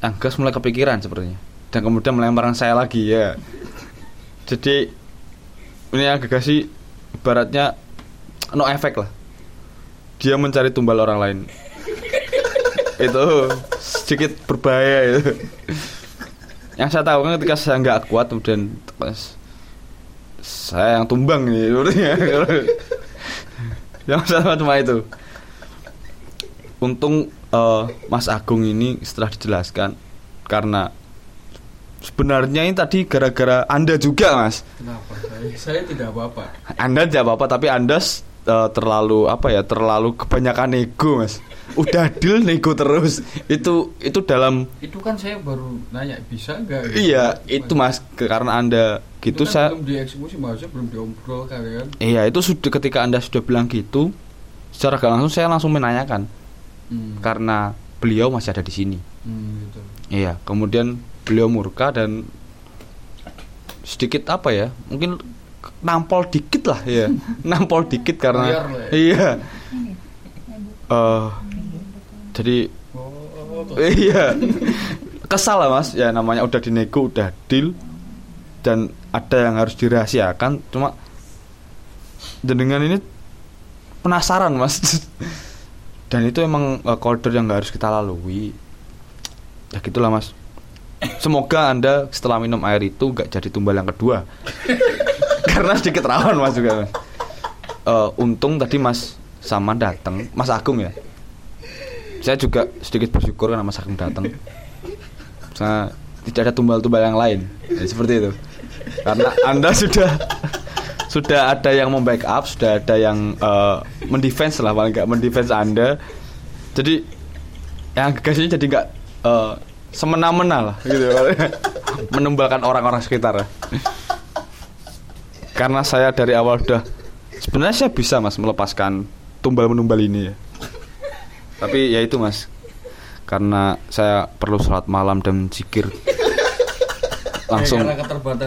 yang gas mulai kepikiran sepertinya. Dan kemudian melemparkan saya lagi ya. Jadi ini yang gagas sih ibaratnya no efek lah. Dia mencari tumbal orang lain. <laughs> Itu sedikit berbahaya itu. Yang saya tahu kan ketika saya nggak kuat kemudian pas saya yang tumbang nih yang saya tahu cuma itu. Untung eh, Mas Agung ini setelah dijelaskan karena sebenarnya ini tadi gara-gara anda juga mas Kenapa? Saya, saya tidak apa-apa. anda tidak apa-apa tapi Anda eh, terlalu apa ya? Terlalu kebanyakan nego, Mas. Udah deal nego terus. Itu itu dalam Itu kan saya baru nanya bisa nggak? gitu? iya, itu Mas karena Anda gitu kan saya belum dieksekusi maksudnya belum diobrol kalian. Iya, itu sudah ketika Anda sudah bilang gitu, secara gak langsung saya langsung menanyakan Hmm. karena beliau masih ada di sini. Hmm, gitu. Iya, kemudian beliau murka dan sedikit apa ya? Mungkin nampol dikit lah ya. <laughs> nampol dikit karena ya. iya. Eh jadi Oh, tuh. iya. Kesal lah Mas, ya namanya udah dinego, udah deal dan ada yang harus dirahasiakan cuma jenengan ini penasaran Mas. <laughs> dan itu emang koridor yang nggak harus kita lalui. Ya gitulah Mas. Semoga anda setelah minum air itu nggak jadi tumbal yang kedua. <laughs> Karena sedikit rawan mas juga. Eh, untung tadi mas Saman datang mas Agung ya? Saya juga sedikit bersyukur karena mas Agung datang saya tidak ada tumbal-tumbal yang lain. Ya, seperti itu. Karena anda sudah sudah ada yang membackup sudah ada yang eh, mendefense lah paling nggak mendefense anda. Jadi yang gegasnya jadi nggak eh, semena-mena lah. Gitu <laughs> menumbalkan orang-orang sekitar karena saya dari awal udah sebenarnya saya bisa mas melepaskan tumbal menumbal ini ya. Tapi ya itu mas karena saya perlu sholat malam dan zikir. Langsung.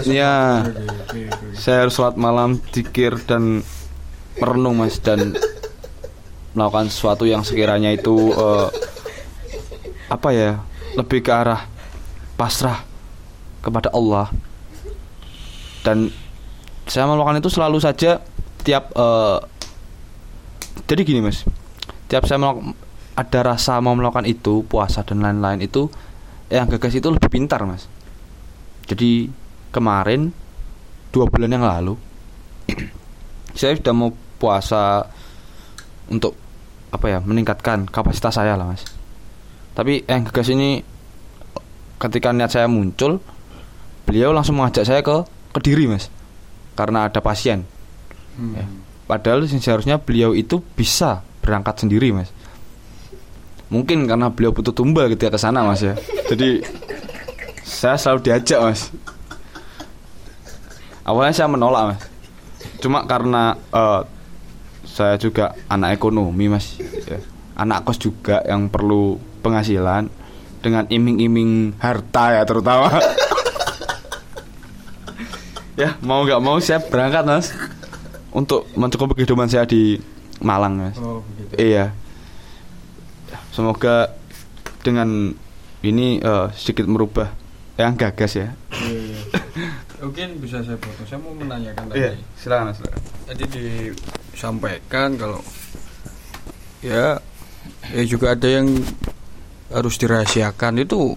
Iya. Oke. saya harus sholat malam zikir dan merenung mas dan melakukan sesuatu yang sekiranya itu eh, apa ya lebih ke arah pasrah kepada Allah. Dan saya melakukan itu selalu saja tiap eh, jadi gini mas. Tiap saya melak- ada rasa mau melakukan itu puasa dan lain-lain itu yang gagas itu lebih pintar mas. Jadi kemarin dua bulan yang lalu <clears throat> saya sudah mau puasa untuk apa ya meningkatkan kapasitas saya lah mas tapi yang gagas ini ketika niat saya muncul beliau langsung mengajak saya ke kediri mas karena ada pasien Hmm. Ya. Padahal seharusnya beliau itu bisa berangkat sendiri, Mas. Mungkin karena beliau butuh tumbal ketika ke sana, Mas ya. Jadi saya selalu diajak, Mas. Awalnya saya menolak, Mas. Cuma karena eh, saya juga anak ekonomi, Mas. Ya. Anak kos juga yang perlu penghasilan dengan iming-iming harta ya terutama. ya, mau nggak mau saya berangkat, Mas untuk mencukupi kehidupan saya di Malang mas. Oh, begitu. Iya. Semoga dengan ini eh, sedikit merubah yang gagas ya. Iya, iya. Mungkin bisa saya potong. Saya mau menanyakan tadi. Iya, silakan mas. Tadi disampaikan kalau ya ya juga ada yang harus dirahasiakan itu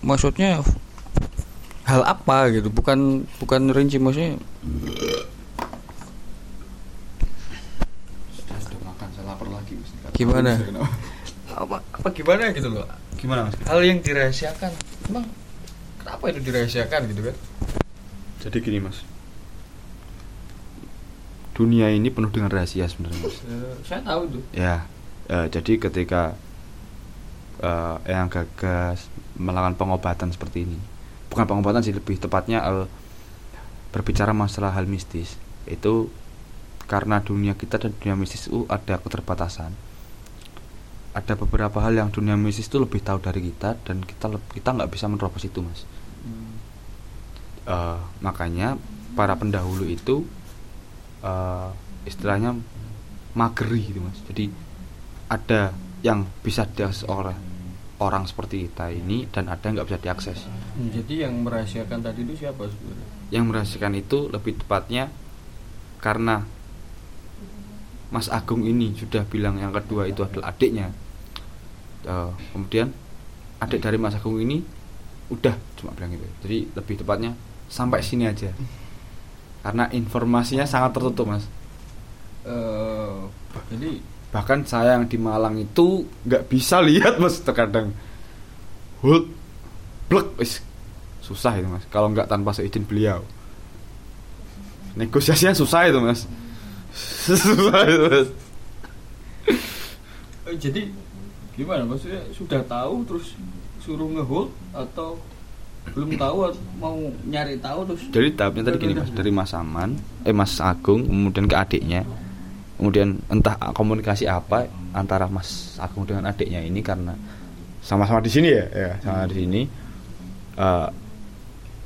maksudnya hal apa gitu bukan bukan rinci maksudnya Sudah makan, saya lapar lagi mas. Gimana? apa apa gimana gitu loh Gimana mas? hal yang dirahasiakan emang kenapa itu dirahasiakan gitu kan Jadi gini mas. Dunia ini penuh dengan rahasia sebenarnya mas. Eh, saya tahu itu Ya, eh, jadi ketika eh, yang gagas melakukan pengobatan seperti ini, bukan pengobatan sih lebih tepatnya eh, berbicara masalah hal mistis itu karena dunia kita dan dunia mistis itu ada keterbatasan. Ada beberapa hal yang dunia mistis itu lebih tahu dari kita dan kita kita nggak bisa menerobos itu mas. Eh, makanya para pendahulu itu eh, istilahnya mageri gitu mas jadi ada yang bisa diakses oleh orang seperti kita ini dan ada yang nggak bisa diakses. Hmm, jadi yang merahasiakan tadi itu siapa sebenarnya? Yang merahasiakan itu lebih tepatnya karena Mas Agung ini sudah bilang yang kedua itu adalah adiknya. Eh, kemudian adik dari Mas Agung ini udah cuma bilang gitu. Jadi lebih tepatnya sampai sini aja. Karena informasinya sangat tertutup mas. Eh, jadi bahkan saya yang di Malang itu nggak bisa lihat mas terkadang. Hold blek wis. Susah itu mas kalau nggak tanpa seizin beliau. Negosiasinya susah itu mas. <laughs> Susah itu mas. Eh, jadi gimana? Maksudnya sudah tahu terus suruh ngehold atau belum tahu mau nyari tahu terus? Jadi tahapnya tadi gini mas. Dari Mas Aman eh Mas Agung kemudian ke adiknya kemudian entah komunikasi apa antara Mas Agung dengan adiknya ini karena sama-sama di sini ya? Ya sama di sini. Eh,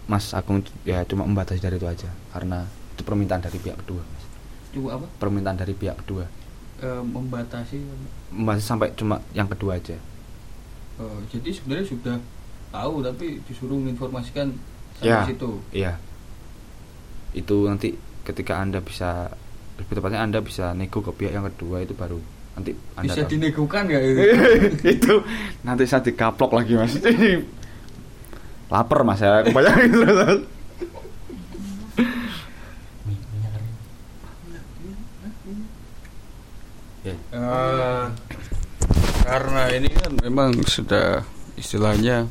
Mas Agung ya cuma membatasi dari itu aja karena itu permintaan dari pihak kedua Mas. coba apa? Permintaan dari pihak kedua. Eh, membatasi masih sampai cuma yang kedua aja. Eh, jadi sebenarnya sudah tahu tapi disuruh menginformasikan sampai Ya. situ? iya. Itu nanti ketika anda bisa lebih tepatnya anda bisa nego ke pihak yang kedua itu baru nanti anda bisa tahu. dinegokan nggak itu? <laughs> Itu. Nanti saya dikaplok lagi mas. <laughs> Lapar mas ya. Kebanyakan terus Eh, karena ini kan memang sudah istilahnya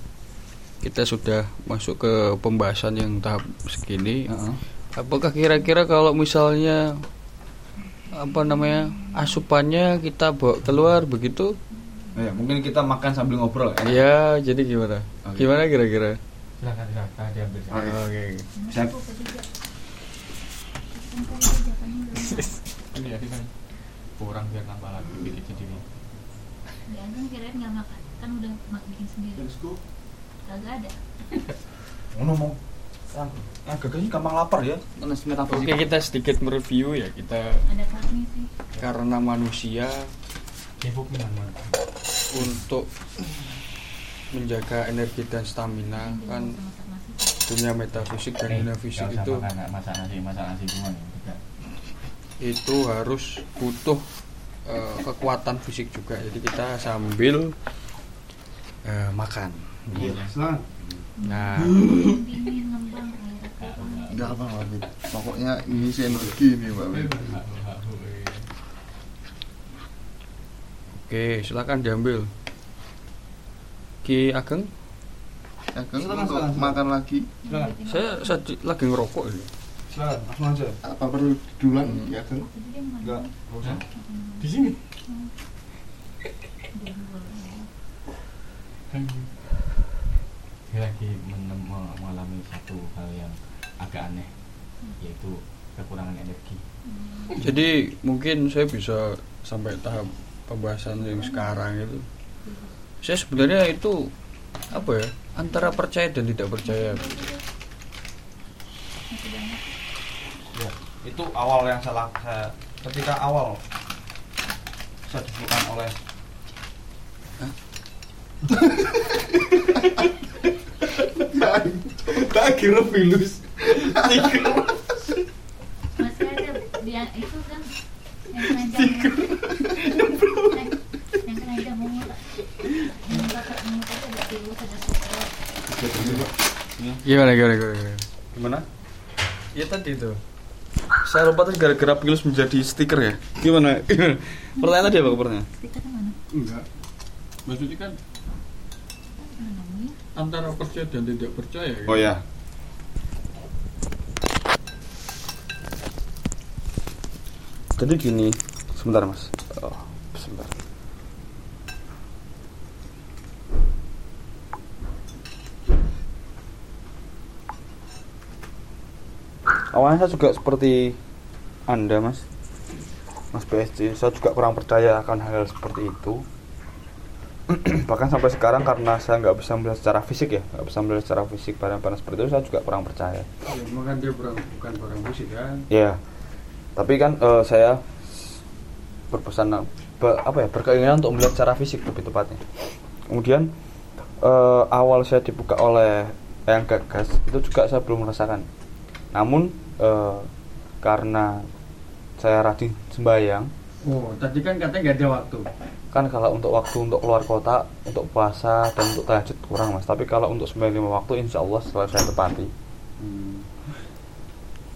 kita sudah masuk ke pembahasan yang tahap segini. Apakah kira-kira kalau misalnya apa namanya asupannya kita bawa keluar begitu? ya, mungkin kita makan sambil ngobrol ya Ya, jadi gimana? Oke. Gimana kira-kira? silakan silakan diambil. Oke. Ini ya kan kurang biar nambah lagi dikit sendiri Ya kan kirain nggak makan, kan udah mak bikin sendiri. Kagak ada. ngono mau ah gagahnya gampang lapar ya. Oke, kita sedikit mereview ya. Kita Ada kelasnya sih. karena manusia untuk menjaga energi dan stamina Yang kan dunia metafisik dan dunia fisik itu masak nasi masak nasi semua nih tidak. itu harus butuh eh, kekuatan fisik juga. Jadi kita sambil eh, makan. Iya nah apa. Enggak apa Mbak Fit. Pokoknya ini sih energi nih Mbak Fit. oke silakan diambil Ki Ageng Ya kan untuk makan lagi saya, saya di- lagi ngerokok ini silakan langsung aja apa perlu duluan ya kan? Jadi dia makan. enggak usah di sini dia lagi menem- mengalami satu hal yang agak aneh yaitu kekurangan energi. Jadi mungkin saya bisa sampai tahap pembahasan yang sekarang itu. Saya sebenarnya itu apa ya antara percaya dan tidak percaya. Ya itu awal yang salah saya ketika awal saya disebutkan oleh <laughs> Tak kira pilus. Masih ada yang itu kan yang keranjang yang, yang keranjang mungut yang bakar mungut itu ada pilus ada sukro gimana gimana gimana? Gimana? Ya tadi itu. Saya lupa tadi gara-gara pilus menjadi stiker ya. Gimana? Pertanyaan tadi apa pertanyaan? Stiker mana? Enggak. Maksudnya kan antara percaya dan tidak percaya oh ya jadi gini sebentar mas. Oh, sebentar. Awalnya saya juga seperti anda mas. Mas PSG saya juga kurang percaya akan hal, -hal seperti itu. <clears throat> Bahkan sampai sekarang karena saya nggak bisa melihat secara fisik ya nggak bisa melihat secara fisik barang-barang seperti itu saya juga kurang percaya. Ya, makan dia bukan bukan barang musik kan? Ya tapi kan eh, saya berpesan be- apa ya berkeinginan untuk melihat secara fisik lebih tepatnya. Kemudian eh, awal saya dibuka oleh yang gagas itu juga saya belum merasakan. Namun eh, karena saya rajin sembahyang oh tadi kan katanya nggak ada waktu. kan kalau untuk waktu untuk keluar kota untuk puasa dan untuk tahajud kurang mas. Tapi kalau untuk sembahyang lima waktu insya Allah setelah saya tepati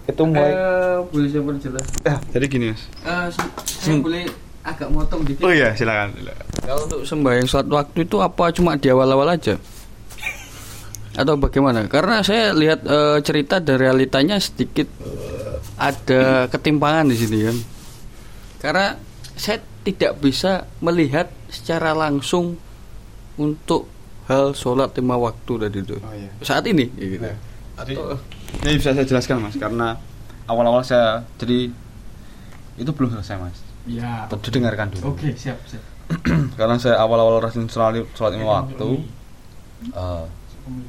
itu mulai Eh, boleh saya perjelas Eh, jadi gini mas Eh, se- saya boleh agak motong dikit iya silakan Kalau untuk sembahyang sholat waktu itu apa cuma di awal-awal aja? Atau bagaimana? Karena saya lihat eh, cerita dan realitanya sedikit ada ketimpangan di sini kan. Karena saya tidak bisa melihat secara langsung untuk hal sholat lima waktu tadi itu. oh iya Saat ini ya gitu. Jadi, Atau- ini bisa saya jelaskan mas karena awal-awal saya jadi itu belum selesai mas. Ya. Tetap didengarkan dulu. Oke siap siap. <clears throat> Karena saya awal-awal rajin sholat sholat lima waktu eh,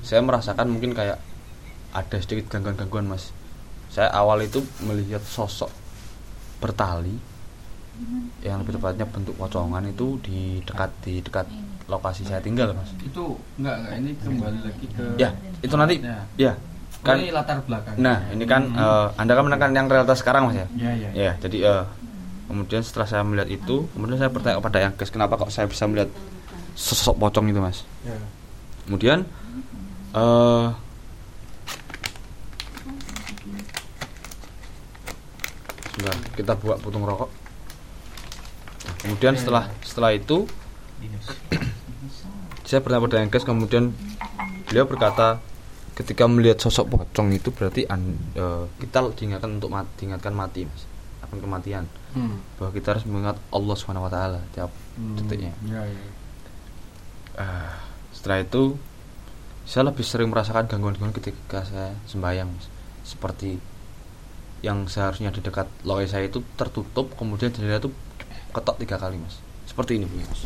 saya merasakan mungkin kayak ada sedikit gangguan-gangguan mas. Saya awal itu melihat sosok bertali yang lebih tepatnya bentuk pocongan itu di dekat di dekat lokasi saya tinggal mas. Itu enggak enggak. Ini kembali lagi ke ya itu nanti. Ya. ya kan ini latar belakang. nah ini kan eh, anda kan menekan yang realitas sekarang mas ya ya ya ya jadi eh, kemudian setelah saya melihat itu kemudian saya bertanya kepada yang kenapa kok saya bisa melihat sosok pocong itu mas Ya. kemudian eh sebentar, kita buat putung rokok. Nah, kemudian setelah setelah itu <coughs> saya pernah guys kemudian beliau berkata ketika melihat sosok pocong itu berarti an- eh, kita diingatkan untuk mati, diingatkan mati mas akan kematian Hmm. bahwa kita harus mengingat Allah swt tiap detiknya Ya, ya. Ah, setelah itu saya lebih sering merasakan gangguan-gangguan ketika saya sembahyang Mas. seperti yang seharusnya di dekat loe saya itu tertutup kemudian jendela itu ketok tiga kali mas seperti ini Bu mas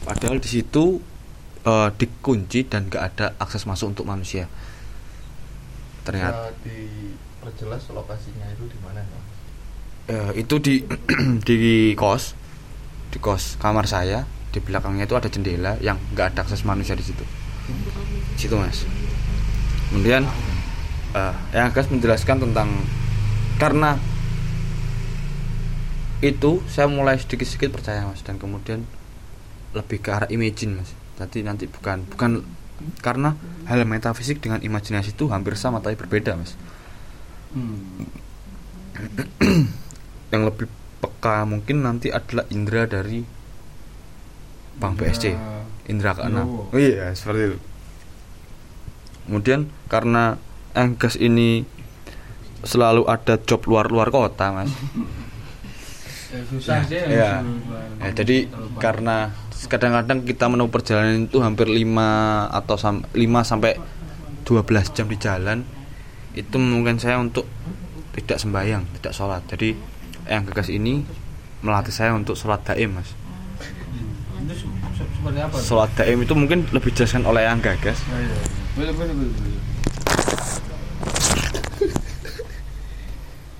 padahal di situ eh, dikunci dan gak ada akses masuk untuk manusia. Ternyata Bisa diperjelas lokasinya itu di mana ya? Eh, itu di <clears throat> di kos di kos kamar saya di belakangnya itu ada jendela yang nggak ada akses manusia di situ. Situ mas. Kemudian eh yang akan menjelaskan tentang karena itu saya mulai sedikit-sedikit percaya mas dan kemudian lebih ke arah imagine mas jadi nanti bukan bukan karena hal metafisik dengan imajinasi itu hampir sama tapi berbeda mas. Hmm. yang lebih peka mungkin nanti adalah indera dari Bang Indra- BSC indera keenam Lowo. oh. Iya seperti itu. Kemudian karena Enggas ini selalu ada job luar luar kota mas <laughs> Ya, susah sih ya, susah. Ya, jadi karena kadang-kadang kita menempuh perjalanan itu hampir 5 atau sam 5 sampai 12 jam di jalan itu memungkinkan saya untuk tidak sembahyang, tidak sholat. Jadi yang gagas ini melatih saya untuk sholat daim, mas. itu se- se- seperti apa tuh? Sholat daim itu mungkin lebih dijelaskan oleh yang gagas. Ya, ya. boleh, boleh.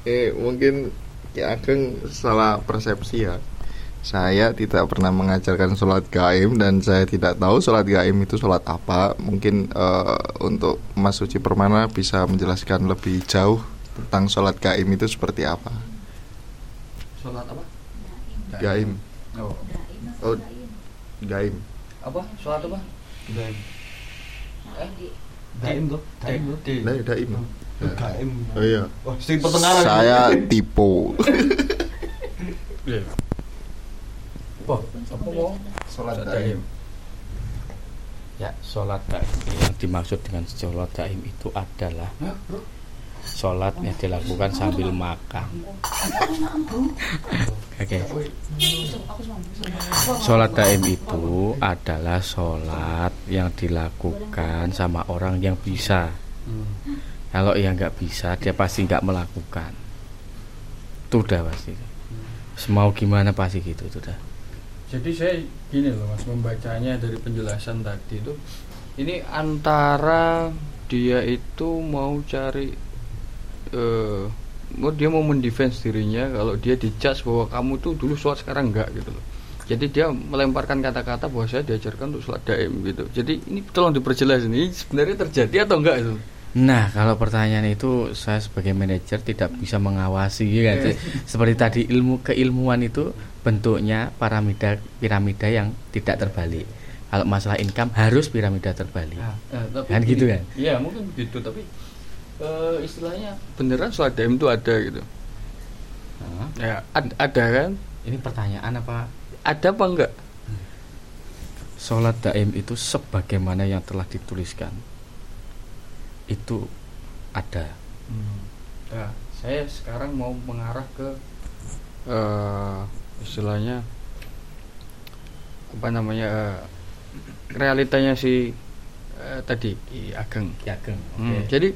Eh mungkin ya Ageng salah persepsi ya. Saya tidak pernah mengajarkan sholat gaim dan saya tidak tahu sholat gaim itu sholat apa. Mungkin eh, untuk Mas Suci Permana bisa menjelaskan lebih jauh tentang sholat gaim itu seperti apa. sholat apa Gaim, oh oh gaim. apa sholat apa Daim. Eh? Daim tuh, daim tuh. Nah, daim. Oh iya. Wah, sing pertengahan. Saya tipu. Apa daim. Ya, sholat daim yang dimaksud dengan sholat daim itu adalah sholat yang dilakukan sambil makan. Oke. Sholat daim itu adalah sholat yang dilakukan sama orang yang bisa. Kalau yang nggak bisa, dia pasti nggak melakukan. Itu udah pasti. Semau gimana pasti gitu, itu udah. jadi saya gini loh mas membacanya dari penjelasan tadi itu ini antara dia itu mau cari eh mau dia mau mendefense dirinya kalau dia dijudge bahwa kamu tuh dulu sholat sekarang enggak gitu loh jadi dia melemparkan kata-kata bahwa saya diajarkan untuk sholat daim gitu jadi ini tolong diperjelas ini sebenarnya terjadi atau enggak itu Nah, kalau pertanyaan itu saya sebagai manajer tidak bisa mengawasi ya kan. Seperti tadi ilmu keilmuan itu bentuknya piramida piramida yang tidak terbalik. Kalau masalah income harus piramida terbalik. Tapi Kan gitu kan? Iya mungkin begitu tapi eh, istilahnya beneran sholat daim itu ada gitu Nah, ya ad- ada kan ini pertanyaan apa? ada apa enggak Sholat daim itu sebagaimana yang telah dituliskan itu ada. Nah, saya sekarang mau mengarah ke eh istilahnya apa namanya eh, realitanya si eh, tadi Ki Ageng. Ya, Geng. Hmm, Jadi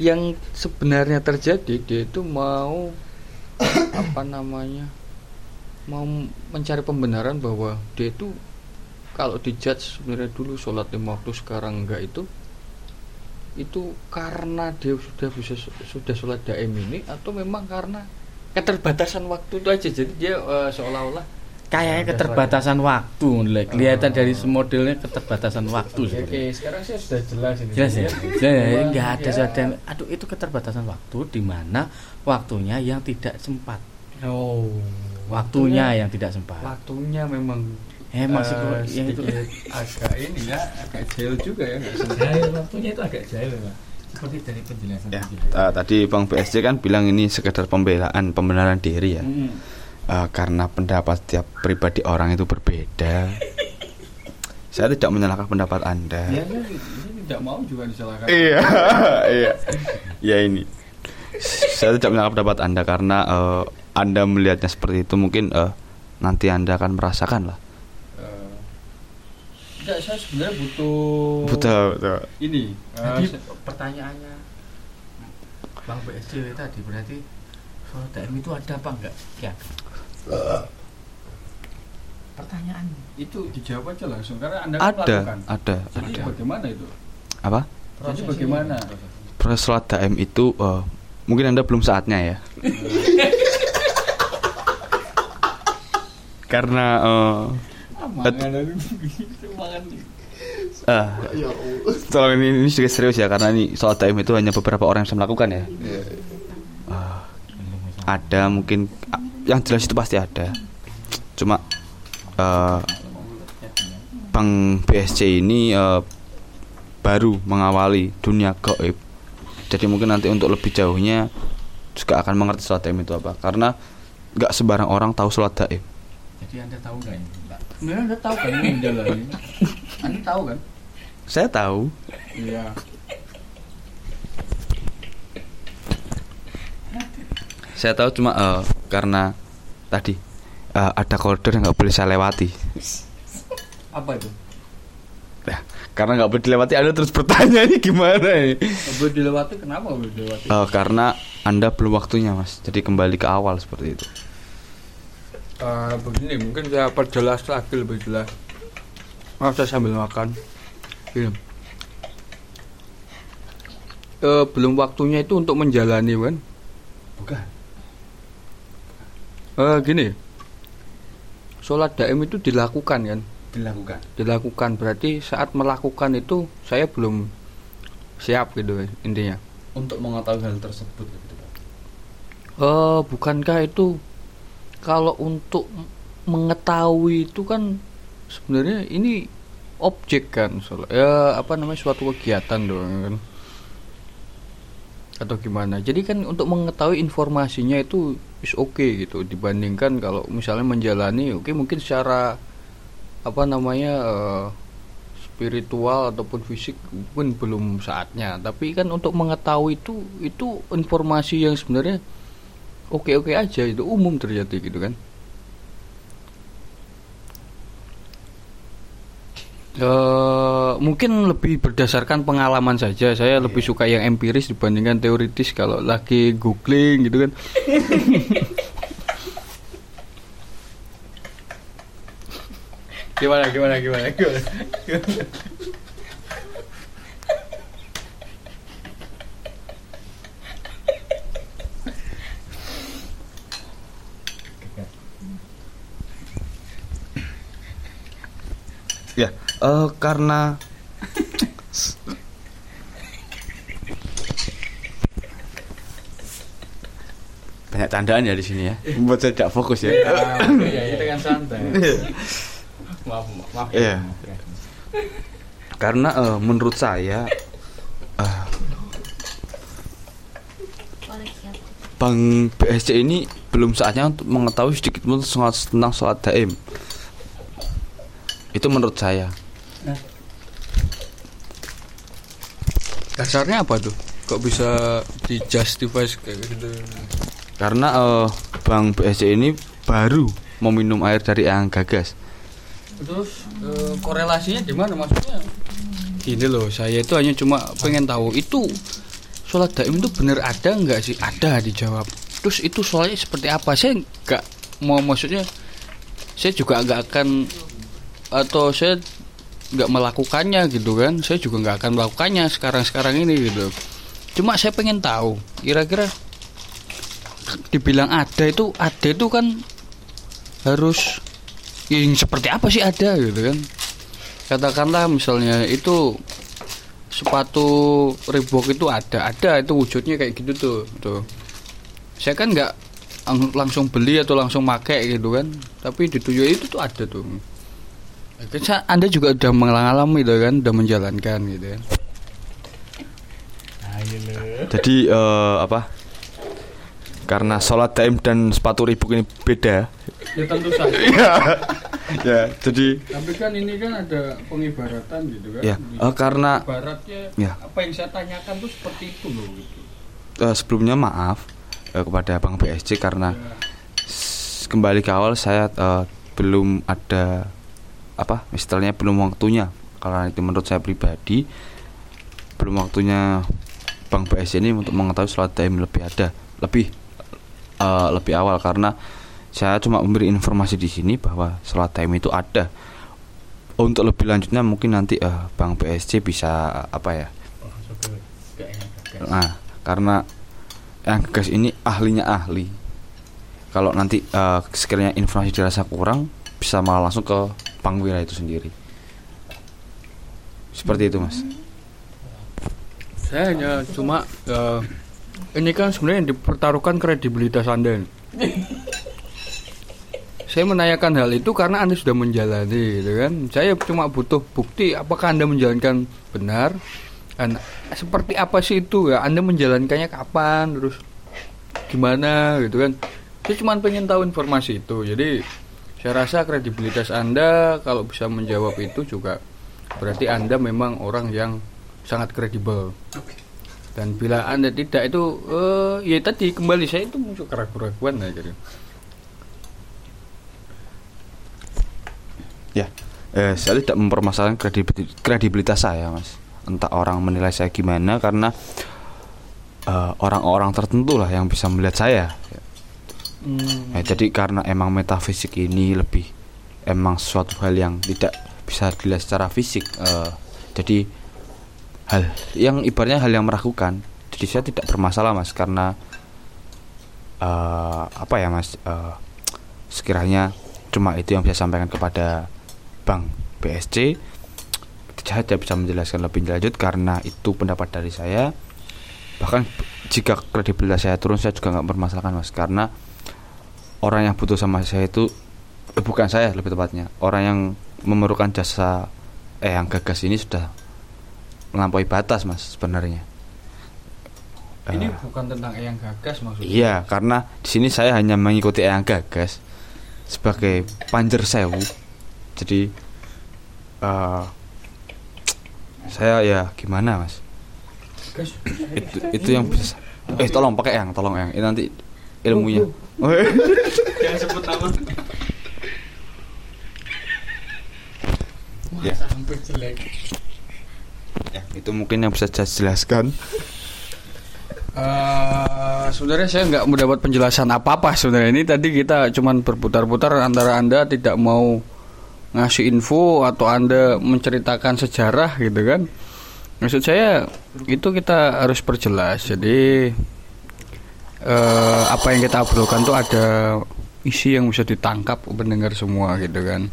yang sebenarnya terjadi dia itu mau apa namanya mau mencari pembenaran bahwa dia itu kalau dijudge sebenarnya dulu sholat lima waktu sekarang enggak itu itu karena dia sudah bisa sudah sholat daim ini atau memang karena keterbatasan waktu itu aja jadi dia eh, seolah-olah Kayaknya keterbatasan waktu, Lek. kelihatan Oh. dari modelnya keterbatasan waktu. Oke, sebenarnya. sekarang saya sudah jelas ini. Jelas ya? Dia Jelas ya? bahwa Nggak ada sesuatu yang- Aduh itu keterbatasan waktu di mana waktunya yang tidak sempat. Oh, Waktunya yang tidak sempat. waktunya memang Eh masih Eh, ya itu. agak ini ya agak jahil juga ya jahil waktunya itu agak jahil Pak. seperti dari penjelasan Ya, penjelasan. eh, tadi Bang BSC kan bilang ini sekedar pembelaan, pembenaran diri ya. Hmm. Eh, karena pendapat setiap pribadi orang itu berbeda. Saya tidak menyalahkan pendapat Anda. Ya, saya tidak mau juga disalahkan. Iya, <laughs> iya. Ya ini. Saya tidak menyalahkan pendapat Anda karena eh, Anda melihatnya seperti itu mungkin eh, nanti Anda akan merasakan lah. Eh, Enggak, saya sebenarnya butuh Betul, betul. ini. eh, Tadi se- pertanyaannya Bang BSC tadi berarti soal DM itu ada apa enggak? Ya. Pertanyaan itu dijawab aja langsung karena Anda kan Ada, melakukan. ada, Jadi ada. bagaimana itu? Apa? Jadi bagaimana? Proses sholat daim itu eh, mungkin Anda belum saatnya ya. <laughs> karena eh, Mangan mangan. Ah, tolong ini, ini sedikit serius ya karena ini sholat daim itu hanya beberapa orang yang bisa melakukan ya. Ah, ada mungkin yang jelas itu pasti ada. Cuma eh, Bang BSC ini eh, baru mengawali dunia gaib. Jadi mungkin nanti untuk lebih jauhnya juga akan mengerti sholat daim itu apa. Karena nggak sembarang orang tahu sholat daim. Jadi Anda tahu enggak ini? Anda tahu kan ini menjalani. Anda tahu kan? Saya tahu. Iya. Saya tahu cuma eh, karena tadi eh, ada koridor yang nggak boleh saya lewati. Apa itu? Nah, karena nggak boleh dilewati, anda terus bertanya ini gimana ini? Nggak boleh dilewati kenapa nggak boleh dilewati? Eh, karena anda belum waktunya mas, jadi kembali ke awal seperti itu. Eh, begini mungkin saya perjelas lagi lebih jelas. Maaf saya sambil makan. Gini. Eh, belum waktunya itu untuk menjalani kan? Bukan. Eh, gini. Sholat daim itu dilakukan kan? Dilakukan. Dilakukan berarti saat melakukan itu saya belum siap gitu intinya. Untuk mengetahui hal tersebut gitu. Eh, bukankah itu kalau untuk mengetahui itu kan sebenarnya ini objek kan, soal- ya apa namanya suatu kegiatan dong kan, atau gimana? Jadi kan untuk mengetahui informasinya itu is oke gitu dibandingkan kalau misalnya menjalani, oke mungkin secara apa namanya eh, spiritual ataupun fisik pun belum saatnya. Tapi kan untuk mengetahui itu itu informasi yang sebenarnya oke-oke aja itu umum terjadi gitu kan. Eh, mungkin lebih berdasarkan pengalaman saja. Saya lebih suka yang empiris dibandingkan teoritis kalau lagi googling gitu kan. <laughs> Gimana gimana gimana gimana <laughs> Eh, karena banyak tandaan ya di sini ya. Membuat saya tidak fokus ya. kita kan santai Maaf, maaf. Iya. ya. Karena eh, menurut saya eh, apa? Bang BSC ini belum saatnya untuk mengetahui sedikit pun soal- tentang sholat daim. Itu menurut saya. Dasarnya apa tuh kok bisa dijustify kayak gitu? Karena eh, Bang BSC ini baru meminum air dari yang gagas. terus eh, korelasinya di mana maksudnya? Gini loh saya itu hanya cuma pengen tahu itu sholat daim itu bener ada nggak sih? Ada dijawab. Terus itu sholatnya seperti apa? Saya nggak mau maksudnya saya juga nggak akan atau saya nggak melakukannya gitu kan. Saya juga nggak akan melakukannya sekarang sekarang ini gitu. Cuma saya pengen tahu kira-kira dibilang ada itu ada itu kan harus yang seperti apa sih ada gitu kan. Katakanlah misalnya itu sepatu Reebok itu ada ada itu wujudnya kayak gitu tuh tuh. Saya kan nggak lang- langsung beli atau langsung make gitu kan. Tapi di tujuh itu tuh ada tuh Kan Anda juga udah mengalami itu kan, udah menjalankan gitu kan. Jadi eh, apa? Karena sholat daim dan sepatu ribuk ini beda. Ya tentu saja. ya, ya. Jadi Tapi kan ini kan ada pengibaratan gitu kan. ya eh, karena Ibaratnya Ya. apa yang saya tanyakan tuh seperti itu loh gitu. eh, sebelumnya maaf eh, kepada Bang BSC karena Ya. kembali ke awal saya eh, belum ada apa istilahnya belum waktunya. Karena itu menurut saya pribadi belum waktunya Bang BSC ini untuk mengetahui sholat daim lebih ada lebih eh, lebih awal. Karena saya cuma memberi informasi di sini bahwa sholat daim itu ada. Untuk lebih lanjutnya mungkin nanti eh, Bang BSC bisa apa ya Nah, karena yang gas ini ahlinya ahli. Kalau nanti eh, sekiranya informasi dirasa kurang, bisa malah langsung ke Bang Wira itu sendiri. Seperti itu, Mas. Saya hanya cuma eh, ini kan sebenarnya yang dipertaruhkan kredibilitas Anda. Saya menanyakan hal itu karena Anda sudah menjalani, gitu kan? Saya cuma butuh bukti apakah Anda menjalankan benar. Dan seperti apa sih itu ya? Anda menjalankannya kapan? Terus gimana gitu kan? Saya cuma pengen tahu informasi itu. Jadi saya rasa kredibilitas Anda kalau bisa menjawab itu juga berarti Anda memang orang yang sangat kredibel. Dan bila Anda tidak itu eh ya tadi kembali saya itu muncul keraguan-keraguan aja gitu. Ya, eh, saya tidak mempermasalahkan kredibil- kredibilitas saya, Mas. Entah orang menilai saya gimana karena eh, orang-orang tertentu lah yang bisa melihat saya. Hmm. Ya, jadi karena emang metafisik ini lebih emang suatu hal yang tidak bisa dilihat secara fisik. eh, jadi hal yang ibaratnya hal yang meragukan. Jadi saya tidak bermasalah mas karena eh, apa ya mas eh, sekiranya cuma itu yang bisa sampaikan kepada Bang BSC. Saya tidak bisa menjelaskan lebih lanjut karena itu pendapat dari saya. Bahkan jika kredibilitas saya turun saya juga nggak bermasalahkan mas karena orang yang butuh sama saya itu eh, bukan saya lebih tepatnya orang yang memerlukan jasa eh yang gagas ini sudah melampaui batas mas sebenarnya. Ini Eh, bukan tentang yang gagas maksudnya. iya karena di sini saya hanya mengikuti yang gagas sebagai panjer sewu. Jadi eh, saya ya gimana mas? Itu itu yang bisa eh tolong pakai yang tolong yang ini nanti ilmunya <laughs> Jangan sebut nama. Wah, Ya. sampai jelek. Ya, itu mungkin yang bisa saya jelaskan Eh, sebenarnya saya nggak mendapat penjelasan apa-apa sebenarnya ini tadi kita cuman berputar-putar antara anda tidak mau ngasih info atau anda menceritakan sejarah gitu kan maksud saya itu kita harus perjelas jadi eh, apa yang kita obrolkan tuh ada isi yang bisa ditangkap pendengar semua gitu kan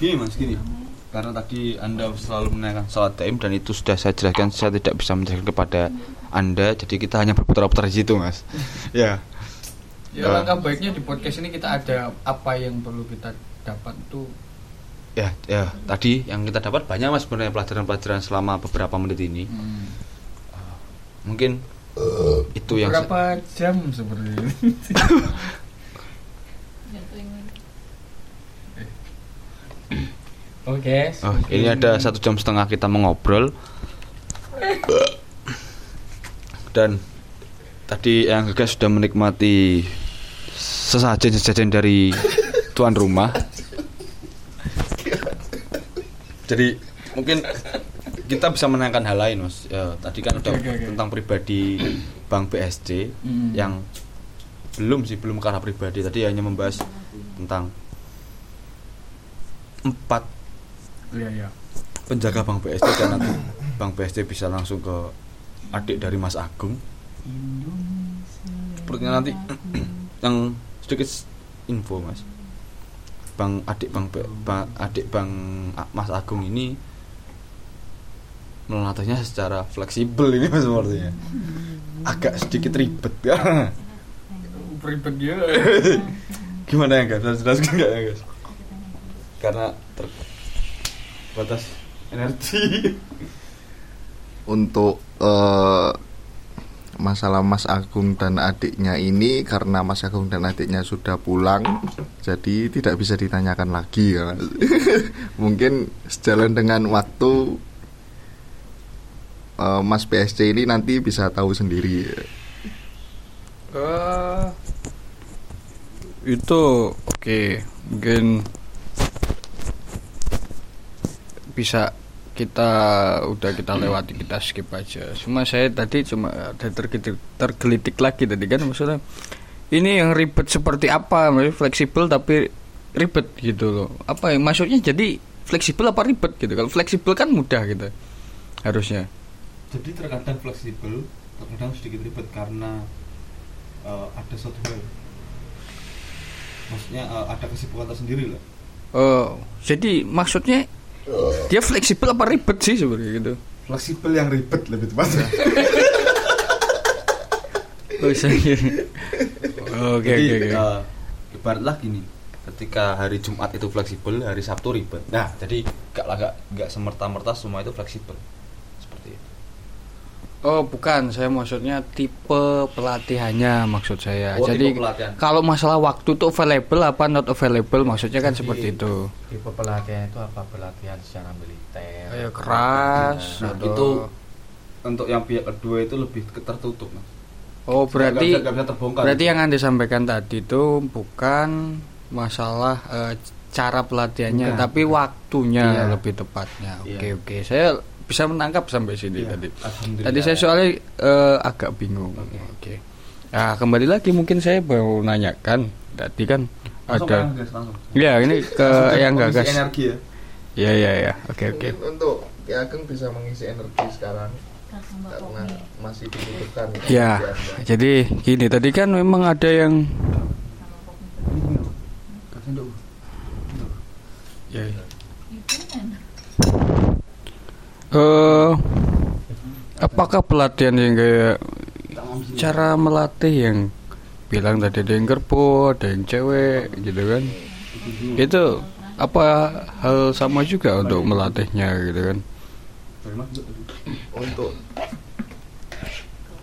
Gini mas, gini. Karena tadi anda selalu menanyakan sholat daim dan itu sudah saya jelaskan, saya tidak bisa menjelaskan kepada anda. Jadi kita hanya berputar-putar di situ mas. <laughs> ya. ya Eh. langkah baiknya di podcast ini kita ada apa yang perlu kita dapat tuh Ya, ya. Tadi yang kita dapat banyak mas sebenarnya pelajaran-pelajaran selama beberapa menit ini. hmm, Mungkin itu yang saya- berapa jam seperti ini <laughs> Oke. Oh, ini ada satu jam setengah kita mengobrol. Dan tadi yang gagas sudah menikmati sesajen-sesajen dari tuan rumah. Jadi mungkin kita bisa menanyakan hal lain, Mas. Ya, tadi kan udah oke, oke. tentang pribadi Bang BSC Hmm. yang belum sih belum karena pribadi. Tadi hanya membahas tentang empat Iya iya. penjaga Bang BSD dan nanti Bang BSD bisa langsung ke adik dari Mas Agung. Sepertinya nanti <clears throat> yang sedikit info Mas. Bang adik Bang, Bang adik Bang Mas Agung ini melatihnya secara fleksibel ini Mas sepertinya. Agak sedikit ribet ya. Ribet dia. Gimana ya guys? Jelaskan nggak ya guys? Karena ter- batas energi untuk eh, masalah Mas Agung dan adiknya ini karena Mas Agung dan adiknya sudah pulang jadi tidak bisa ditanyakan lagi ya Mas. <laughs> mungkin sejalan dengan waktu eh, Mas PSC ini nanti bisa tahu sendiri. Eh, itu oke mungkin bisa kita udah kita lewati kita skip aja. Cuma saya tadi cuma ada tergelitik, tergelitik lagi tadi kan? Maksudnya ini yang ribet seperti apa? Maksudnya fleksibel tapi ribet gitu loh. Apa yang maksudnya jadi fleksibel apa ribet gitu? Kalau fleksibel kan mudah gitu harusnya jadi terkadang fleksibel terkadang sedikit ribet karena eh, ada suatu hal. Maksudnya eh, ada kesibukan tersendiri lah. Oh jadi maksudnya dia fleksibel apa ribet sih sebenarnya gitu? Fleksibel yang ribet lebih tepatnya. Oh saya <laughs> oke oke oke. eh, ibaratlah gini ketika hari Jumat itu fleksibel hari Sabtu ribet. Nah jadi gak lah gak, gak semerta-merta semua itu fleksibel Oh bukan, saya maksudnya tipe pelatihannya maksud saya. Oh, Jadi kalau masalah waktu tuh available apa not available maksudnya kan seperti itu. tipe pelatihan itu apa pelatihan secara militer Kayak keras Nah, atau- itu untuk yang pihak kedua itu lebih tertutup mas Oh berarti Gak bisa, gak bisa terbongkar berarti yang anda sampaikan tadi itu bukan masalah eh, cara pelatihannya, Bukan, tapi waktunya Iya. lebih tepatnya. Oke Iya. oke, saya bisa menangkap sampai sini Iya, tadi. Tadi saya soalnya eh, agak bingung. Oke. Nah kembali lagi mungkin saya mau nanyakan tadi kan Langsung ada. kan, guys, langsung. Ya ini ke yang gagas. energi ya Ya ya ya. Oke oke. Mungkin untuk Ki Ageng bisa mengisi energi sekarang karena masih dibutuhkan Ya, Anda. jadi gini tadi kan memang ada yang Pomi. ya. Itu kan. Eh, apakah pelatihan yang kayak cara melatih yang bilang tadi ada yang kerbo, ada yang cewek gitu kan? Itu apa hal sama juga untuk melatihnya gitu kan? untuk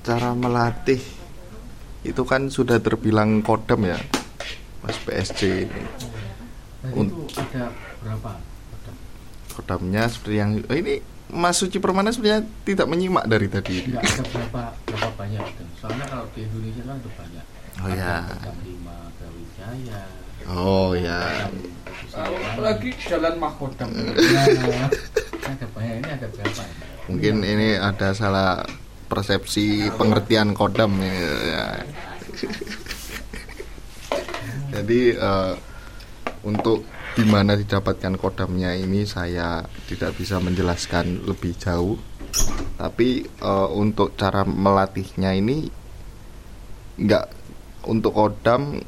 cara melatih itu kan sudah terbilang kodam ya Mas PSC ini Nah, Un- itu ada berapa Kodam? kodamnya seperti yang oh, ini Mas Suci Permana sebenarnya tidak menyimak dari tadi Enggak ada berapa berapa banyak soalnya kalau di Indonesia kan ada banyak Oh, Ada ya. Lima Brawijaya oh ya apalagi jalan mahkodam. nah, ada banyak ini ada berapa ini? mungkin ini ada salah persepsi pengertian kodam ini ya. jadi eh, untuk di mana didapatkan kodamnya ini saya tidak bisa menjelaskan lebih jauh tapi eh, untuk cara melatihnya ini nggak untuk kodam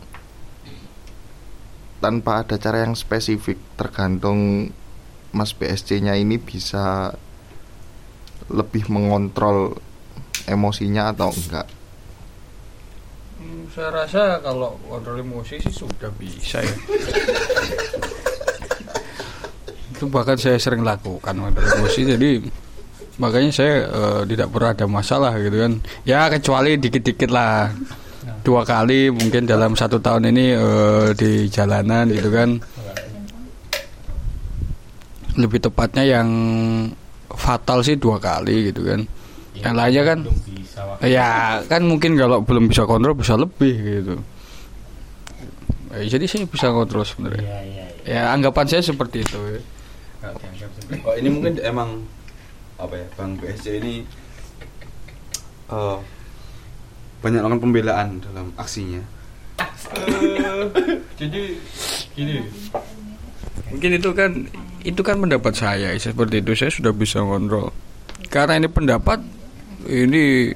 tanpa ada cara yang spesifik tergantung Mas BSC-nya ini bisa lebih mengontrol emosinya atau enggak Hmm, saya rasa kalau kontrol emosi sih sudah bisa ya. <laughs> itu bahkan saya sering lakukan kontrol emosi jadi makanya saya eh, tidak pernah ada masalah gitu kan ya kecuali dikit-dikit lah dua kali mungkin dalam satu tahun ini eh, di jalanan gitu kan lebih tepatnya yang fatal sih dua kali gitu kan yang lainnya kan Ya kan mungkin kalau belum bisa kontrol bisa lebih gitu. Eh, jadi saya bisa kontrol sebenarnya. iya iya iya Ya anggapan saya seperti itu. ya. Dianggap Oh, ini mungkin emang apa ya Bang BSC ini eh, banyak melakukan pembelaan dalam aksinya. jadi gini. Mungkin itu kan itu kan pendapat saya seperti itu saya sudah bisa kontrol. Karena ini pendapat ini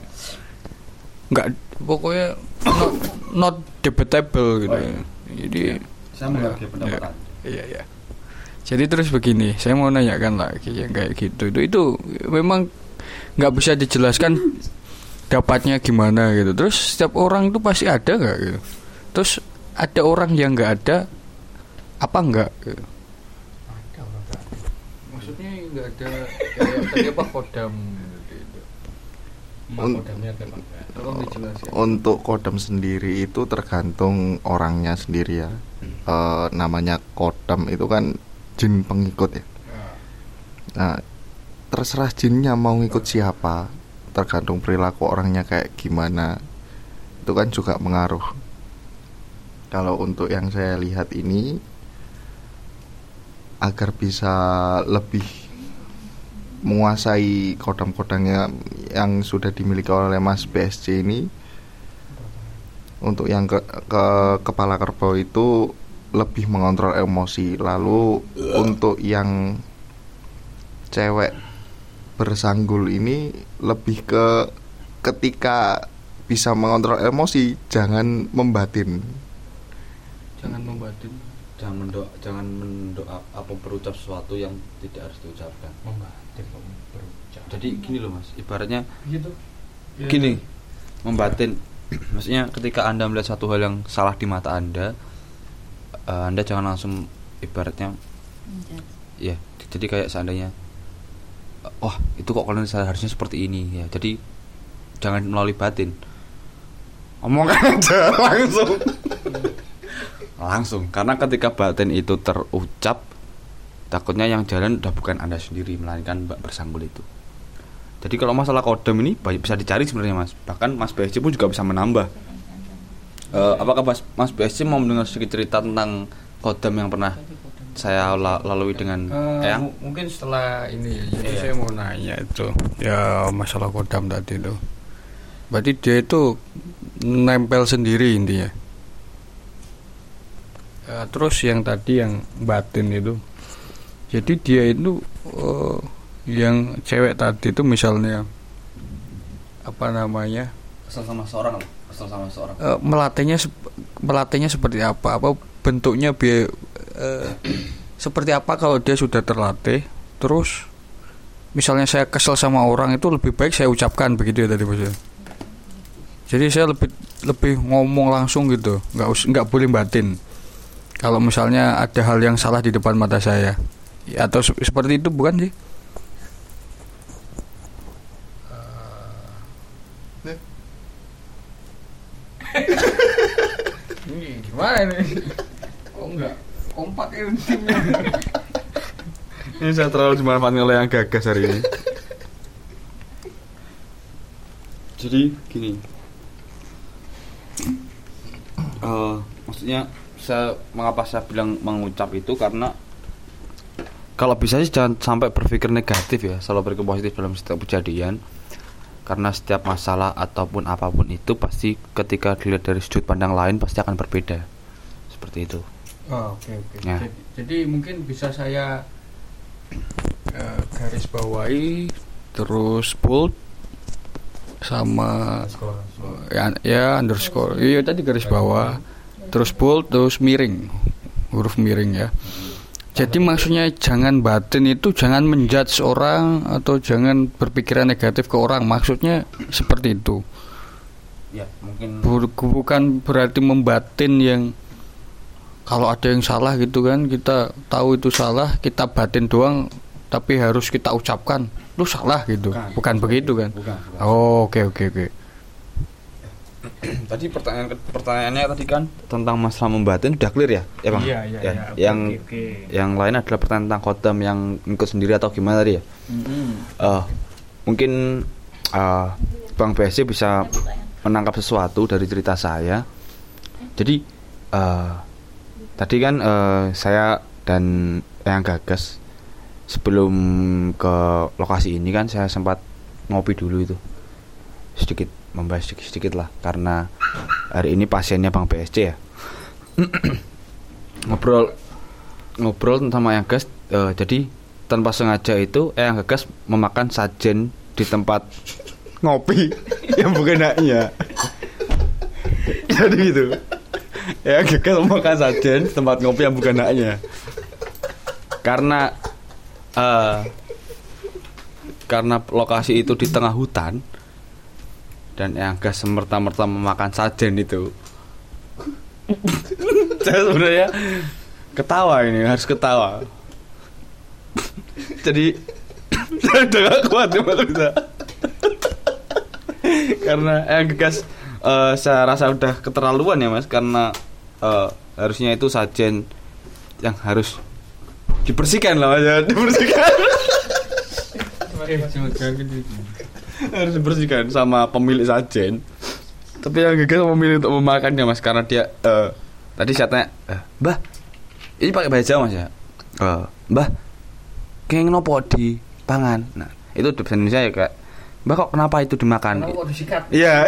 nggak pokoknya not, not debatable gitu. Oh, ya. iya. Jadi Saya menghargai pendapat Ya. Iya iya. Jadi terus begini, saya mau nanyakan lagi yang kayak gitu itu itu memang nggak bisa dijelaskan dapatnya gimana gitu. Terus setiap orang itu pasti ada nggak gitu. Terus ada orang yang nggak ada apa enggak gitu. ada orang nggak ada. Maksudnya nggak ada kayak tadi apa kodam gitu. Un- Makodamnya ada apa enggak? Tolong dijelaskan. Untuk kodam sendiri itu tergantung orangnya sendiri ya. Eh, namanya kodam itu kan jin pengikut ya. Nah, terserah jinnya mau ngikut siapa, tergantung perilaku orangnya kayak gimana. Itu kan juga mengaruh. Kalau untuk yang saya lihat ini agar bisa lebih menguasai kodam-kodamnya yang sudah dimiliki oleh Mas BSC ini untuk yang ke, ke kepala kerbau itu lebih mengontrol emosi lalu untuk yang cewek bersanggul ini lebih ke ketika bisa mengontrol emosi jangan membatin Jangan membatin. jangan mendoa jangan mendoa apa berucap sesuatu yang tidak harus diucapkan Membatin berucap. jadi gini loh mas ibaratnya gitu. Gini membatin <clears throat> maksudnya ketika anda melihat satu hal yang salah di mata anda eh, anda jangan langsung ibaratnya ya jadi kayak seandainya wah itu kok kalian seharusnya seperti ini? Ya jadi jangan melalui batin. Omongkan <laughs> aja langsung. Langsung karena ketika batin itu terucap takutnya yang jalan udah bukan anda sendiri melainkan mbak bersanggul itu. Jadi kalau masalah kodam ini banyak bisa dicari sebenarnya mas. Bahkan mas BSC pun juga bisa menambah Eh, apakah mas, mas BSC mau mendengar sedikit cerita tentang kodam yang pernah saya la- lalui dengan Eyang? mu- mungkin setelah ini jadi Iya. saya mau nanya itu. Ya masalah kodam tadi itu. Berarti dia itu nempel sendiri intinya? Ya, terus yang tadi yang batin itu. Jadi dia itu eh, yang cewek tadi itu misalnya apa namanya? Kesel sama seorang eh, melatihnya melatihnya seperti apa? Apa bentuknya biar eh, <clears throat> seperti apa kalau dia sudah terlatih? Terus misalnya saya kesel sama orang itu lebih baik saya ucapkan begitu ya tadi bos ya? jadi saya lebih lebih ngomong langsung gitu nggak us- nggak boleh batin. Kalau misalnya ada hal yang salah di depan mata saya Ya, atau se- seperti itu bukan sih ini gimana ini? Kok enggak kompak ini timnya? Ini saya terlalu dimanfaatkan oleh yang gagas hari ini. Jadi gini. Eh, maksudnya saya mengapa saya bilang mengucap itu? Karena kalau bisa sih jangan sampai berpikir negatif ya selalu berpikir positif dalam setiap kejadian karena setiap masalah ataupun apa pun itu pasti ketika dilihat dari sudut pandang lain pasti akan berbeda seperti itu Oh, oke oke. Ya. Jadi, jadi mungkin bisa saya eh, garis bawahi terus bold sama Sekolah. ya, ya underscore. Iya tadi garis bawah, terus bold, terus miring, huruf miring ya. Jadi maksudnya jangan batin itu jangan menjudge orang atau jangan berpikiran negatif ke orang. Maksudnya seperti itu. ya mungkin Bu- bukan berarti membatin yang kalau ada yang salah gitu kan kita tahu itu salah kita batin doang tapi harus kita ucapkan lu salah gitu Bukan. bukan, begitu kan bukan, bukan. oh oke oke oke <clears throat> tadi pertanyaan pertanyaannya tadi kan? Tentang masalah membatin udah clear ya? Ya bang? Iya, iya, Ya, iya. Yang oke, oke. yang lain adalah pertanyaan tentang kodam yang ikut sendiri atau gimana tadi ya? Eh, mungkin eh, bang BSC bisa menangkap sesuatu dari cerita saya. Jadi eh, tadi kan eh, saya dan yang gagas sebelum ke lokasi ini kan saya sempat ngopi dulu itu sedikit membahas sedikit, sedikit lah karena hari ini pasiennya bang BSC ya. <clears throat> Ngobrol ngobrol sama yang gas eh, jadi tanpa sengaja itu <laughs> yang gagas memakan sajen di tempat ngopi yang bukan haknya jadi gitu. Ya gagas memakan sajen di tempat ngopi yang bukan haknya karena eh, karena lokasi itu di tengah hutan dan yang gas semerta-merta memakan sajen itu. <laughs> Saya sebenarnya ketawa ini harus ketawa. Jadi saya udah gak kuat ya Mas Bisa. karena yang gegas eh, saya rasa udah keterlaluan ya mas. Karena eh, harusnya itu sajen yang harus dibersihkan lah mas. Ya dibersihkan harus dibersihkan sama pemilik sajen tapi yang gegas memilih untuk memakannya mas karena dia eh, tadi saya tanya eh, mbah ini pakai baja mas ya Eh, mbah kayak nopo di pangan nah itu di bahasa Indonesia ya kayak mbah kok kenapa itu dimakan Kenapa kok disikat? Iya. <laughs>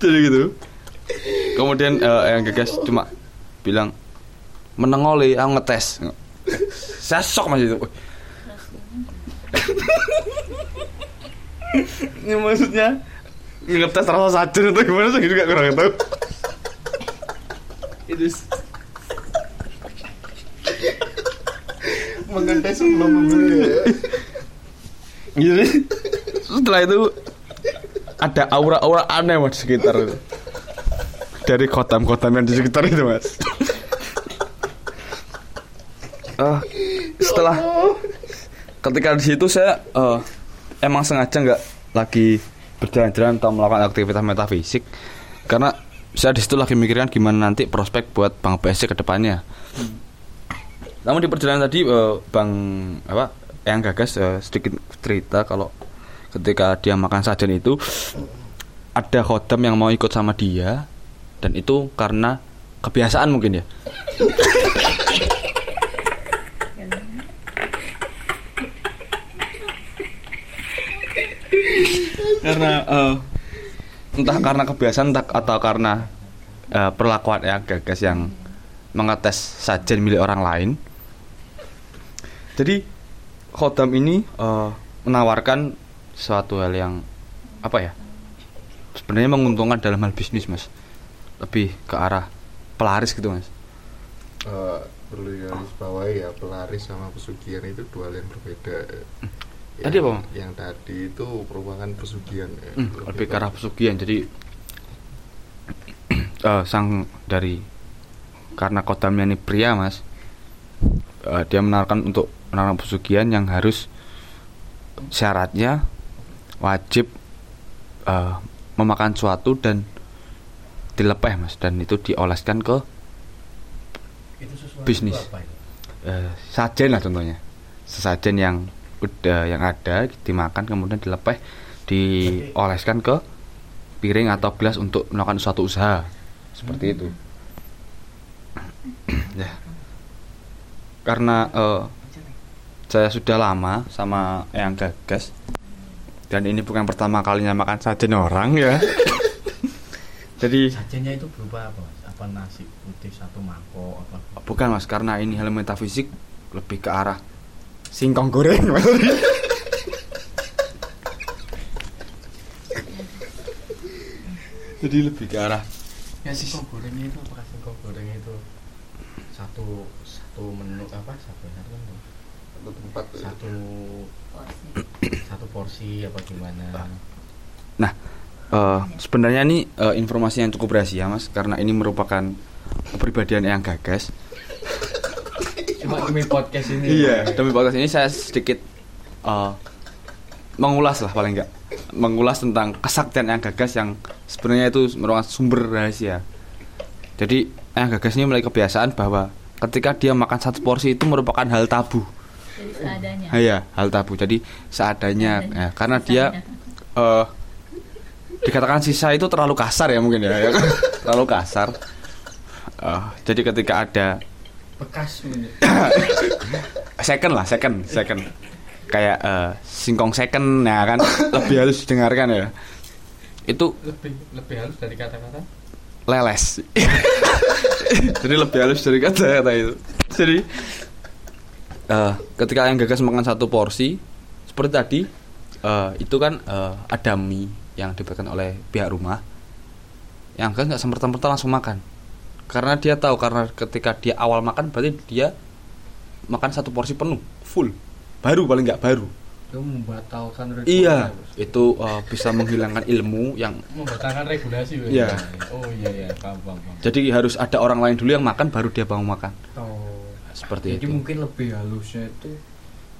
Jadi gitu. Kemudian eh, yang gegas cuma bilang menengoli, aku ngetes. Saya shock mas itu. Ini maksudnya ngetes rasa sajun atau gimana saya juga kurang tahu. Itu mengenai sebelum membeli ya. Jadi setelah itu ada aura-aura aneh mas di sekitar itu. Dari kotam-kotam yang di sekitar itu mas. Eh, setelah ketika di situ saya eh, emang sengaja nggak lagi berjalan-jalan atau melakukan aktivitas metafisik karena saya di situ lagi mikirkan gimana nanti prospek buat Bang BSC ke depannya. Namun di perjalanan tadi eh, Bang apa yang gagas eh, sedikit cerita kalau ketika dia makan sajen itu ada khodam yang mau ikut sama dia dan itu karena kebiasaan mungkin ya. <laughs> karena eh, entah karena kebiasaan entah atau karena eh, perlakuan yang gagas yang mengetes sajen milik orang lain. Jadi khodam ini eh, menawarkan suatu hal yang apa ya? Sebenarnya menguntungkan dalam hal bisnis, Mas. Lebih ke arah pelaris gitu, Mas. Eh, perlu digarisbawahi ya pelaris sama pesugihan itu dua hal yang berbeda. Tadi apa, Bang? Yang tadi itu merupakan pesugihan. ya. Hmm, lebih ke arah pesugihan. Jadi <clears throat> eh, sang dari karena kodamnya ini pria, Mas. eh, dia menawarkan untuk menawarkan pesugihan yang harus syaratnya wajib eh, memakan suatu dan dilepeh, Mas, dan itu dioleskan ke Itu Bisnis. apa itu? eh, sajen lah contohnya sesajen yang udah yang ada dimakan kemudian dilepeh dioleskan. ke piring atau gelas untuk melakukan suatu usaha. Seperti itu. Ya. Karena eh, saya sudah lama sama yang gagas dan ini bukan pertama kalinya makan sajen orang ya. <laughs> Jadi Sajennya itu berupa apa mas? Apa nasi putih satu mangkok apa? Bukan mas, karena ini hal metafisik lebih ke arah singkong goreng. Jadi lebih ke arah Ya singkong gorengnya itu apakah singkong gorengnya itu satu satu menu apa satu satu menu Satu tempat ya. satu satu porsi apa gimana? eh, sebenarnya ini eh, informasi yang cukup rahasia mas, karena ini merupakan kepribadian yang gagas. Cuma demi podcast ini. Iya, demi podcast ini saya sedikit eh, mengulas lah paling enggak mengulas tentang kesaktian yang gagas yang sebenarnya itu merupakan sumber rahasia. Jadi yang gagas ini mulai kebiasaan bahwa ketika dia makan satu porsi itu merupakan hal tabu. Jadi seadanya. Iya, hal tabu. Jadi seadanya ya, karena dia eh dikatakan sisa itu terlalu kasar ya mungkin ya, ya kan? <laughs> terlalu kasar. Eh, jadi ketika ada Bekas ini. <coughs> second lah second second. Kayak eh, singkong second ya kan? <coughs> Lebih halus didengarkan ya. Itu lebih lebih halus dari kata-kata. leles. <coughs> Jadi lebih halus dari kata-kata itu. Jadi eh, ketika yang gagas makan satu porsi seperti tadi eh, itu kan eh, ada mie yang diberikan oleh pihak rumah. Yang gagas nggak sempat-sempat langsung makan karena dia tahu karena ketika dia awal makan berarti dia makan satu porsi penuh full baru paling nggak baru Itu membatalkan regulasi. iya itu eh, bisa menghilangkan ilmu yang Membatalkan regulasi. Iya. Oh iya iya, paham paham. paham. jadi harus ada orang lain dulu yang makan baru dia mau makan Oh. seperti Jadi itu mungkin lebih halusnya itu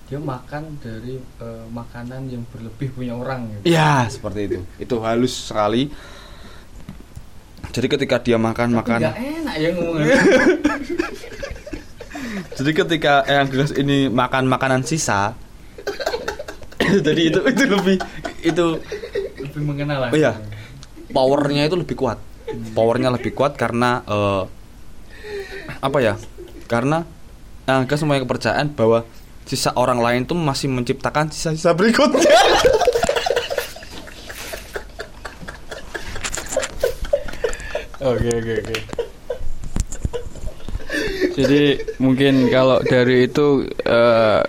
dia makan dari eh, makanan yang berlebih punya orang gitu. ya seperti itu itu halus sekali jadi ketika dia makan makan Enggak enak ya ngomongnya. <laughs> jadi ketika Eyang Gegas ini makan makanan sisa <coughs> jadi itu itu lebih itu lebih mengenal. Oh iya. powernya itu lebih kuat powernya lebih kuat karena eh, apa ya karena Eyang Gegas mempunyai kepercayaan bahwa sisa orang lain tuh masih menciptakan sisa-sisa berikutnya <laughs> Oke oke oke. <laughs> Jadi mungkin kalau dari itu eh,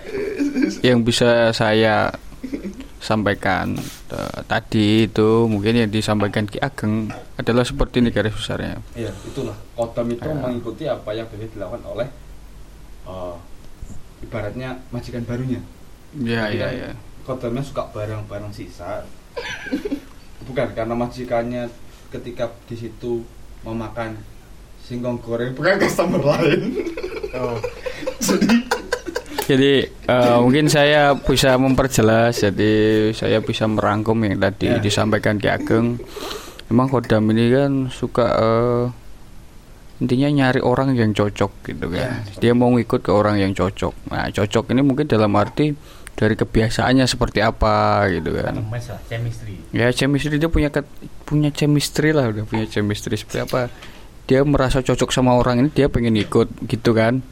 yang bisa saya sampaikan eh, tadi itu mungkin yang disampaikan Ki Ageng adalah seperti ini garis besarnya. Iya, itulah kodam itu Ya. mengikuti apa yang biasa dilakukan oleh eh, ibaratnya majikan barunya. Ya Jadi ya kan ya. Kodamnya suka barang-barang sisa. <laughs> Bukan karena majikannya ketika di situ memakan singkong goreng bukan customer lain. <laughs> Jadi Jadi eh, mungkin saya bisa memperjelas, jadi saya bisa merangkum yang tadi Ya. disampaikan Ki Ageng. Memang Kodam ini kan suka eh, intinya nyari orang yang cocok gitu kan. Dia mau ngikut ke orang yang cocok. Nah cocok ini mungkin dalam arti dari kebiasaannya seperti apa gitu kan. Lah, chemistry. Ya chemistry dia punya ke- punya chemistry lah udah punya chemistry seperti apa dia merasa cocok sama orang ini dia pengen ikut gitu kan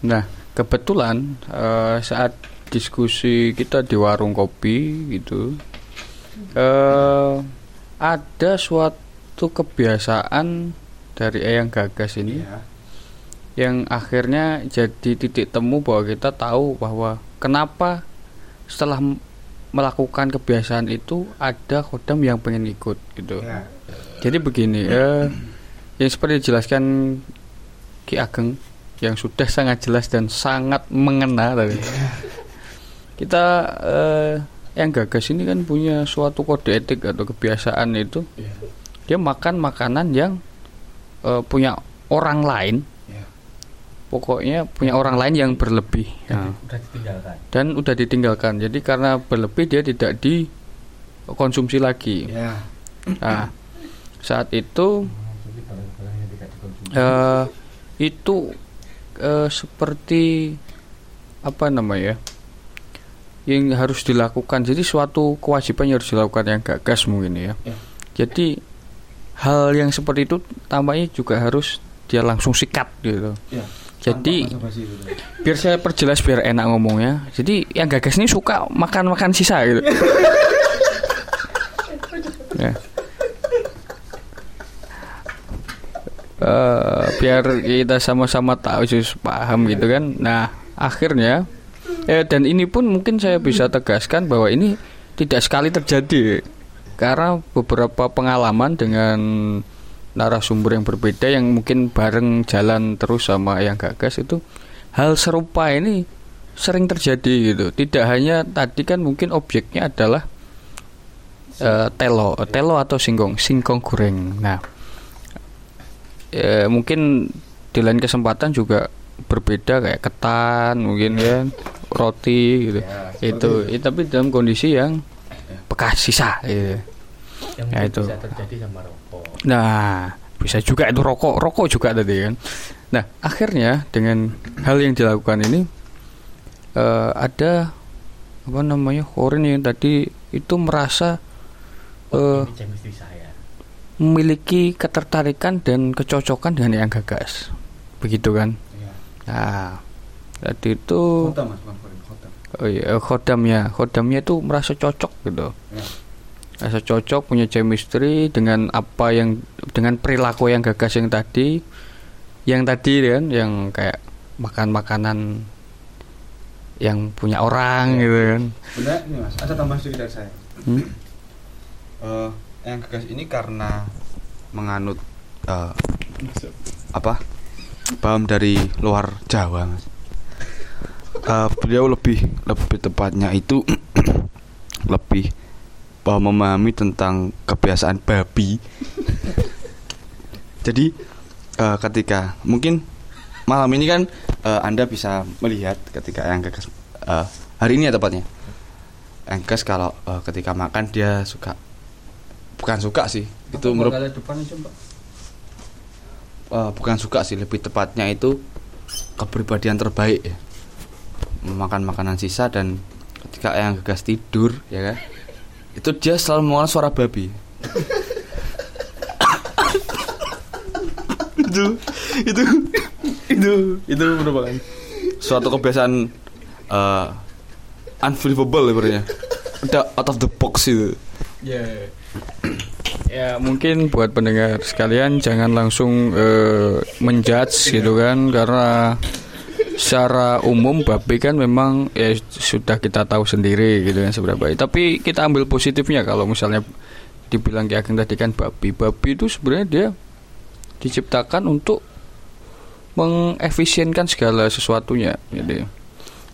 nah kebetulan eh, saat diskusi kita di warung kopi gitu eh ada suatu kebiasaan dari Eyang Gagas ini Iya. Yang akhirnya jadi titik temu bahwa kita tahu bahwa kenapa setelah melakukan kebiasaan itu ada kodam yang pengen ikut gitu. Ya. Jadi begini, eh, yang seperti dijelaskan Ki Ageng yang sudah sangat jelas dan sangat mengena tadi. Kita eh, yang gagas ini kan punya suatu kode etik atau kebiasaan itu Iya. dia makan makanan yang eh, punya orang lain. Pokoknya punya orang lain yang berlebih Udah, Ya. udah ditinggalkan. dan udah ditinggalkan jadi karena berlebih dia tidak dikonsumsi lagi Ya. nah saat itu eh, itu eh, seperti apa namanya yang harus dilakukan jadi suatu kewajiban yang harus dilakukan yang gagas mungkin ya Ya. jadi hal yang seperti itu tampaknya juga harus dia langsung sikat gitu Ya. Jadi biar saya perjelas biar enak ngomongnya. Jadi yang gagas ini suka makan makan sisa gitu. <laughs> Ya. Eh, biar kita sama-sama tahu sus paham gitu kan. Nah akhirnya eh dan ini pun mungkin saya bisa tegaskan bahwa ini tidak sekali terjadi karena beberapa pengalaman dengan narasumber yang berbeda yang mungkin bareng jalan terus sama yang gagas itu hal serupa ini sering terjadi gitu. Tidak hanya tadi kan mungkin objeknya adalah eh, telo telo atau singkong singkong goreng. Nah eh, mungkin di lain kesempatan juga berbeda kayak ketan mungkin kan roti gitu. Ya, itu itu. tapi dalam kondisi yang bekas sisa gitu. Yang Ya, itu. bisa terjadi sama rokok. Nah, bisa juga itu rokok, rokok juga tadi kan. Nah, akhirnya dengan hal yang dilakukan ini eh, ada apa namanya Horin yang tadi itu merasa Oh, eh, saya. memiliki ketertarikan dan kecocokan dengan yang gagas, begitu kan? Ya. Nah, tadi itu Kota mas, goreng, kota. oh iya, khodamnya, khodamnya itu merasa cocok gitu. Ya. Rasa cocok punya chemistry dengan apa yang dengan perilaku yang gagas yang tadi yang tadi kan yang kayak makan makanan yang punya orang gitu kan Sebenarnya ini mas, ada tambahan sedikit dari saya. Hmm? Eh, yang gagas ini karena menganut eh, apa paham dari luar Jawa mas. Eh, beliau lebih lebih tepatnya itu <clears throat> lebih eh, memahami tentang kebiasaan babi. <laughs> Jadi eh, ketika mungkin malam ini kan eh, anda bisa melihat ketika yang Kekes eh, hari ini ya tepatnya. Engkes kalau eh, ketika makan dia suka bukan suka sih itu menurut eh, bukan suka sih lebih tepatnya itu kepribadian terbaik ya. Makan makanan sisa dan ketika yang gegas tidur ya kan itu dia selalu mengeluarkan suara babi. Itu itu itu itu merupakan suatu kebiasaan eh unbelievable sebenarnya udah out of the box itu. Ya ya mungkin buat pendengar sekalian jangan langsung eh, menjudge gitu kan karena secara umum babi kan memang ya sudah kita tahu sendiri gitu kan seberapa tapi kita ambil positifnya kalau misalnya dibilang kayak tadi kan babi. Babi itu sebenarnya dia diciptakan untuk mengefisienkan segala sesuatunya jadi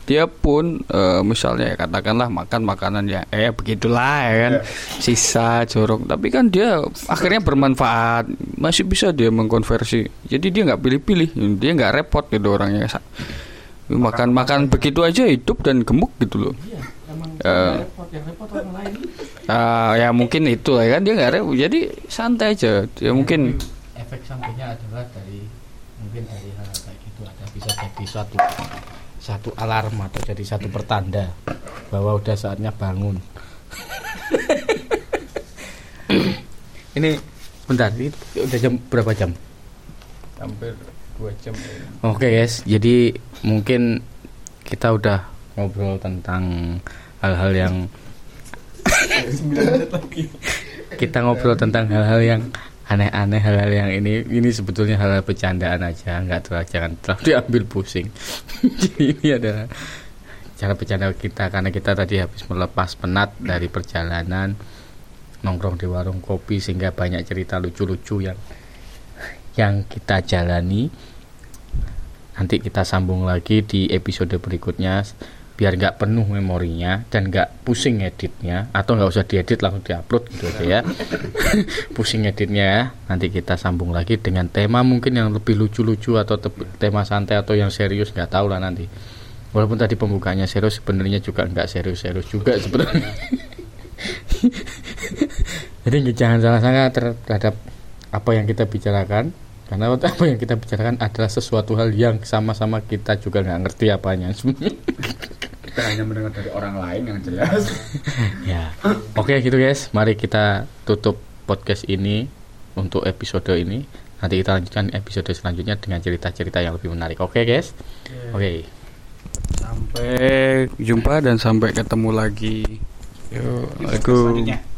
dia pun eh, misalnya ya katakanlah makan makanan ya eh begitulah ya kan. Sisa jorok. Tapi kan dia akhirnya bermanfaat. Masih bisa dia mengkonversi. Jadi dia nggak pilih-pilih. Dia nggak repot gitu orangnya. Makan makan begitu aja hidup dan gemuk gitu loh. Iya, emang Eh. repot yang repot orang lain. Ah, ya mungkin itu lah kan. Dia nggak repot jadi santai aja. Ya mungkin. efek sampingnya adalah dari mungkin dari hal kayak gitu. Ada bisa jadi suatu satu alarm atau jadi satu pertanda bahwa udah saatnya bangun. <laughs> ini bentar, ini udah jam berapa jam? hampir dua jam Oke guys, jadi mungkin kita udah ngobrol tentang hal-hal yang <laughs> kita ngobrol tentang hal-hal yang aneh-aneh hal-hal yang ini. Ini sebetulnya hal-hal bercandaan aja nggak terlalu jangan terlalu diambil pusing. <laughs> Jadi ini adalah cara bercanda kita karena kita tadi habis melepas penat dari perjalanan nongkrong di warung kopi sehingga banyak cerita lucu-lucu yang yang kita jalani. Nanti kita sambung lagi di episode berikutnya biar nggak penuh memorinya dan nggak pusing editnya atau nggak usah diedit langsung diupload gitu aja ya. <laughs> Pusing editnya ya. Nanti kita sambung lagi dengan tema mungkin yang lebih lucu-lucu atau te- tema santai atau yang serius nggak tahu lah nanti. Walaupun tadi pembukanya serius sebenarnya juga nggak serius-serius juga sebenarnya. <laughs> Jadi jangan salah sangka terhadap apa yang kita bicarakan karena apa yang kita bicarakan adalah sesuatu hal yang sama-sama kita juga nggak ngerti apanya <laughs> kita hanya mendengar dari orang lain yang jelas. <laughs> Ya. Oke gitu guys. Mari kita tutup podcast ini untuk episode ini. Nanti kita lanjutkan episode selanjutnya dengan cerita-cerita yang lebih menarik. Oke guys? Oke. Sampai jumpa dan sampai ketemu lagi. Assalamualaikum selanjutnya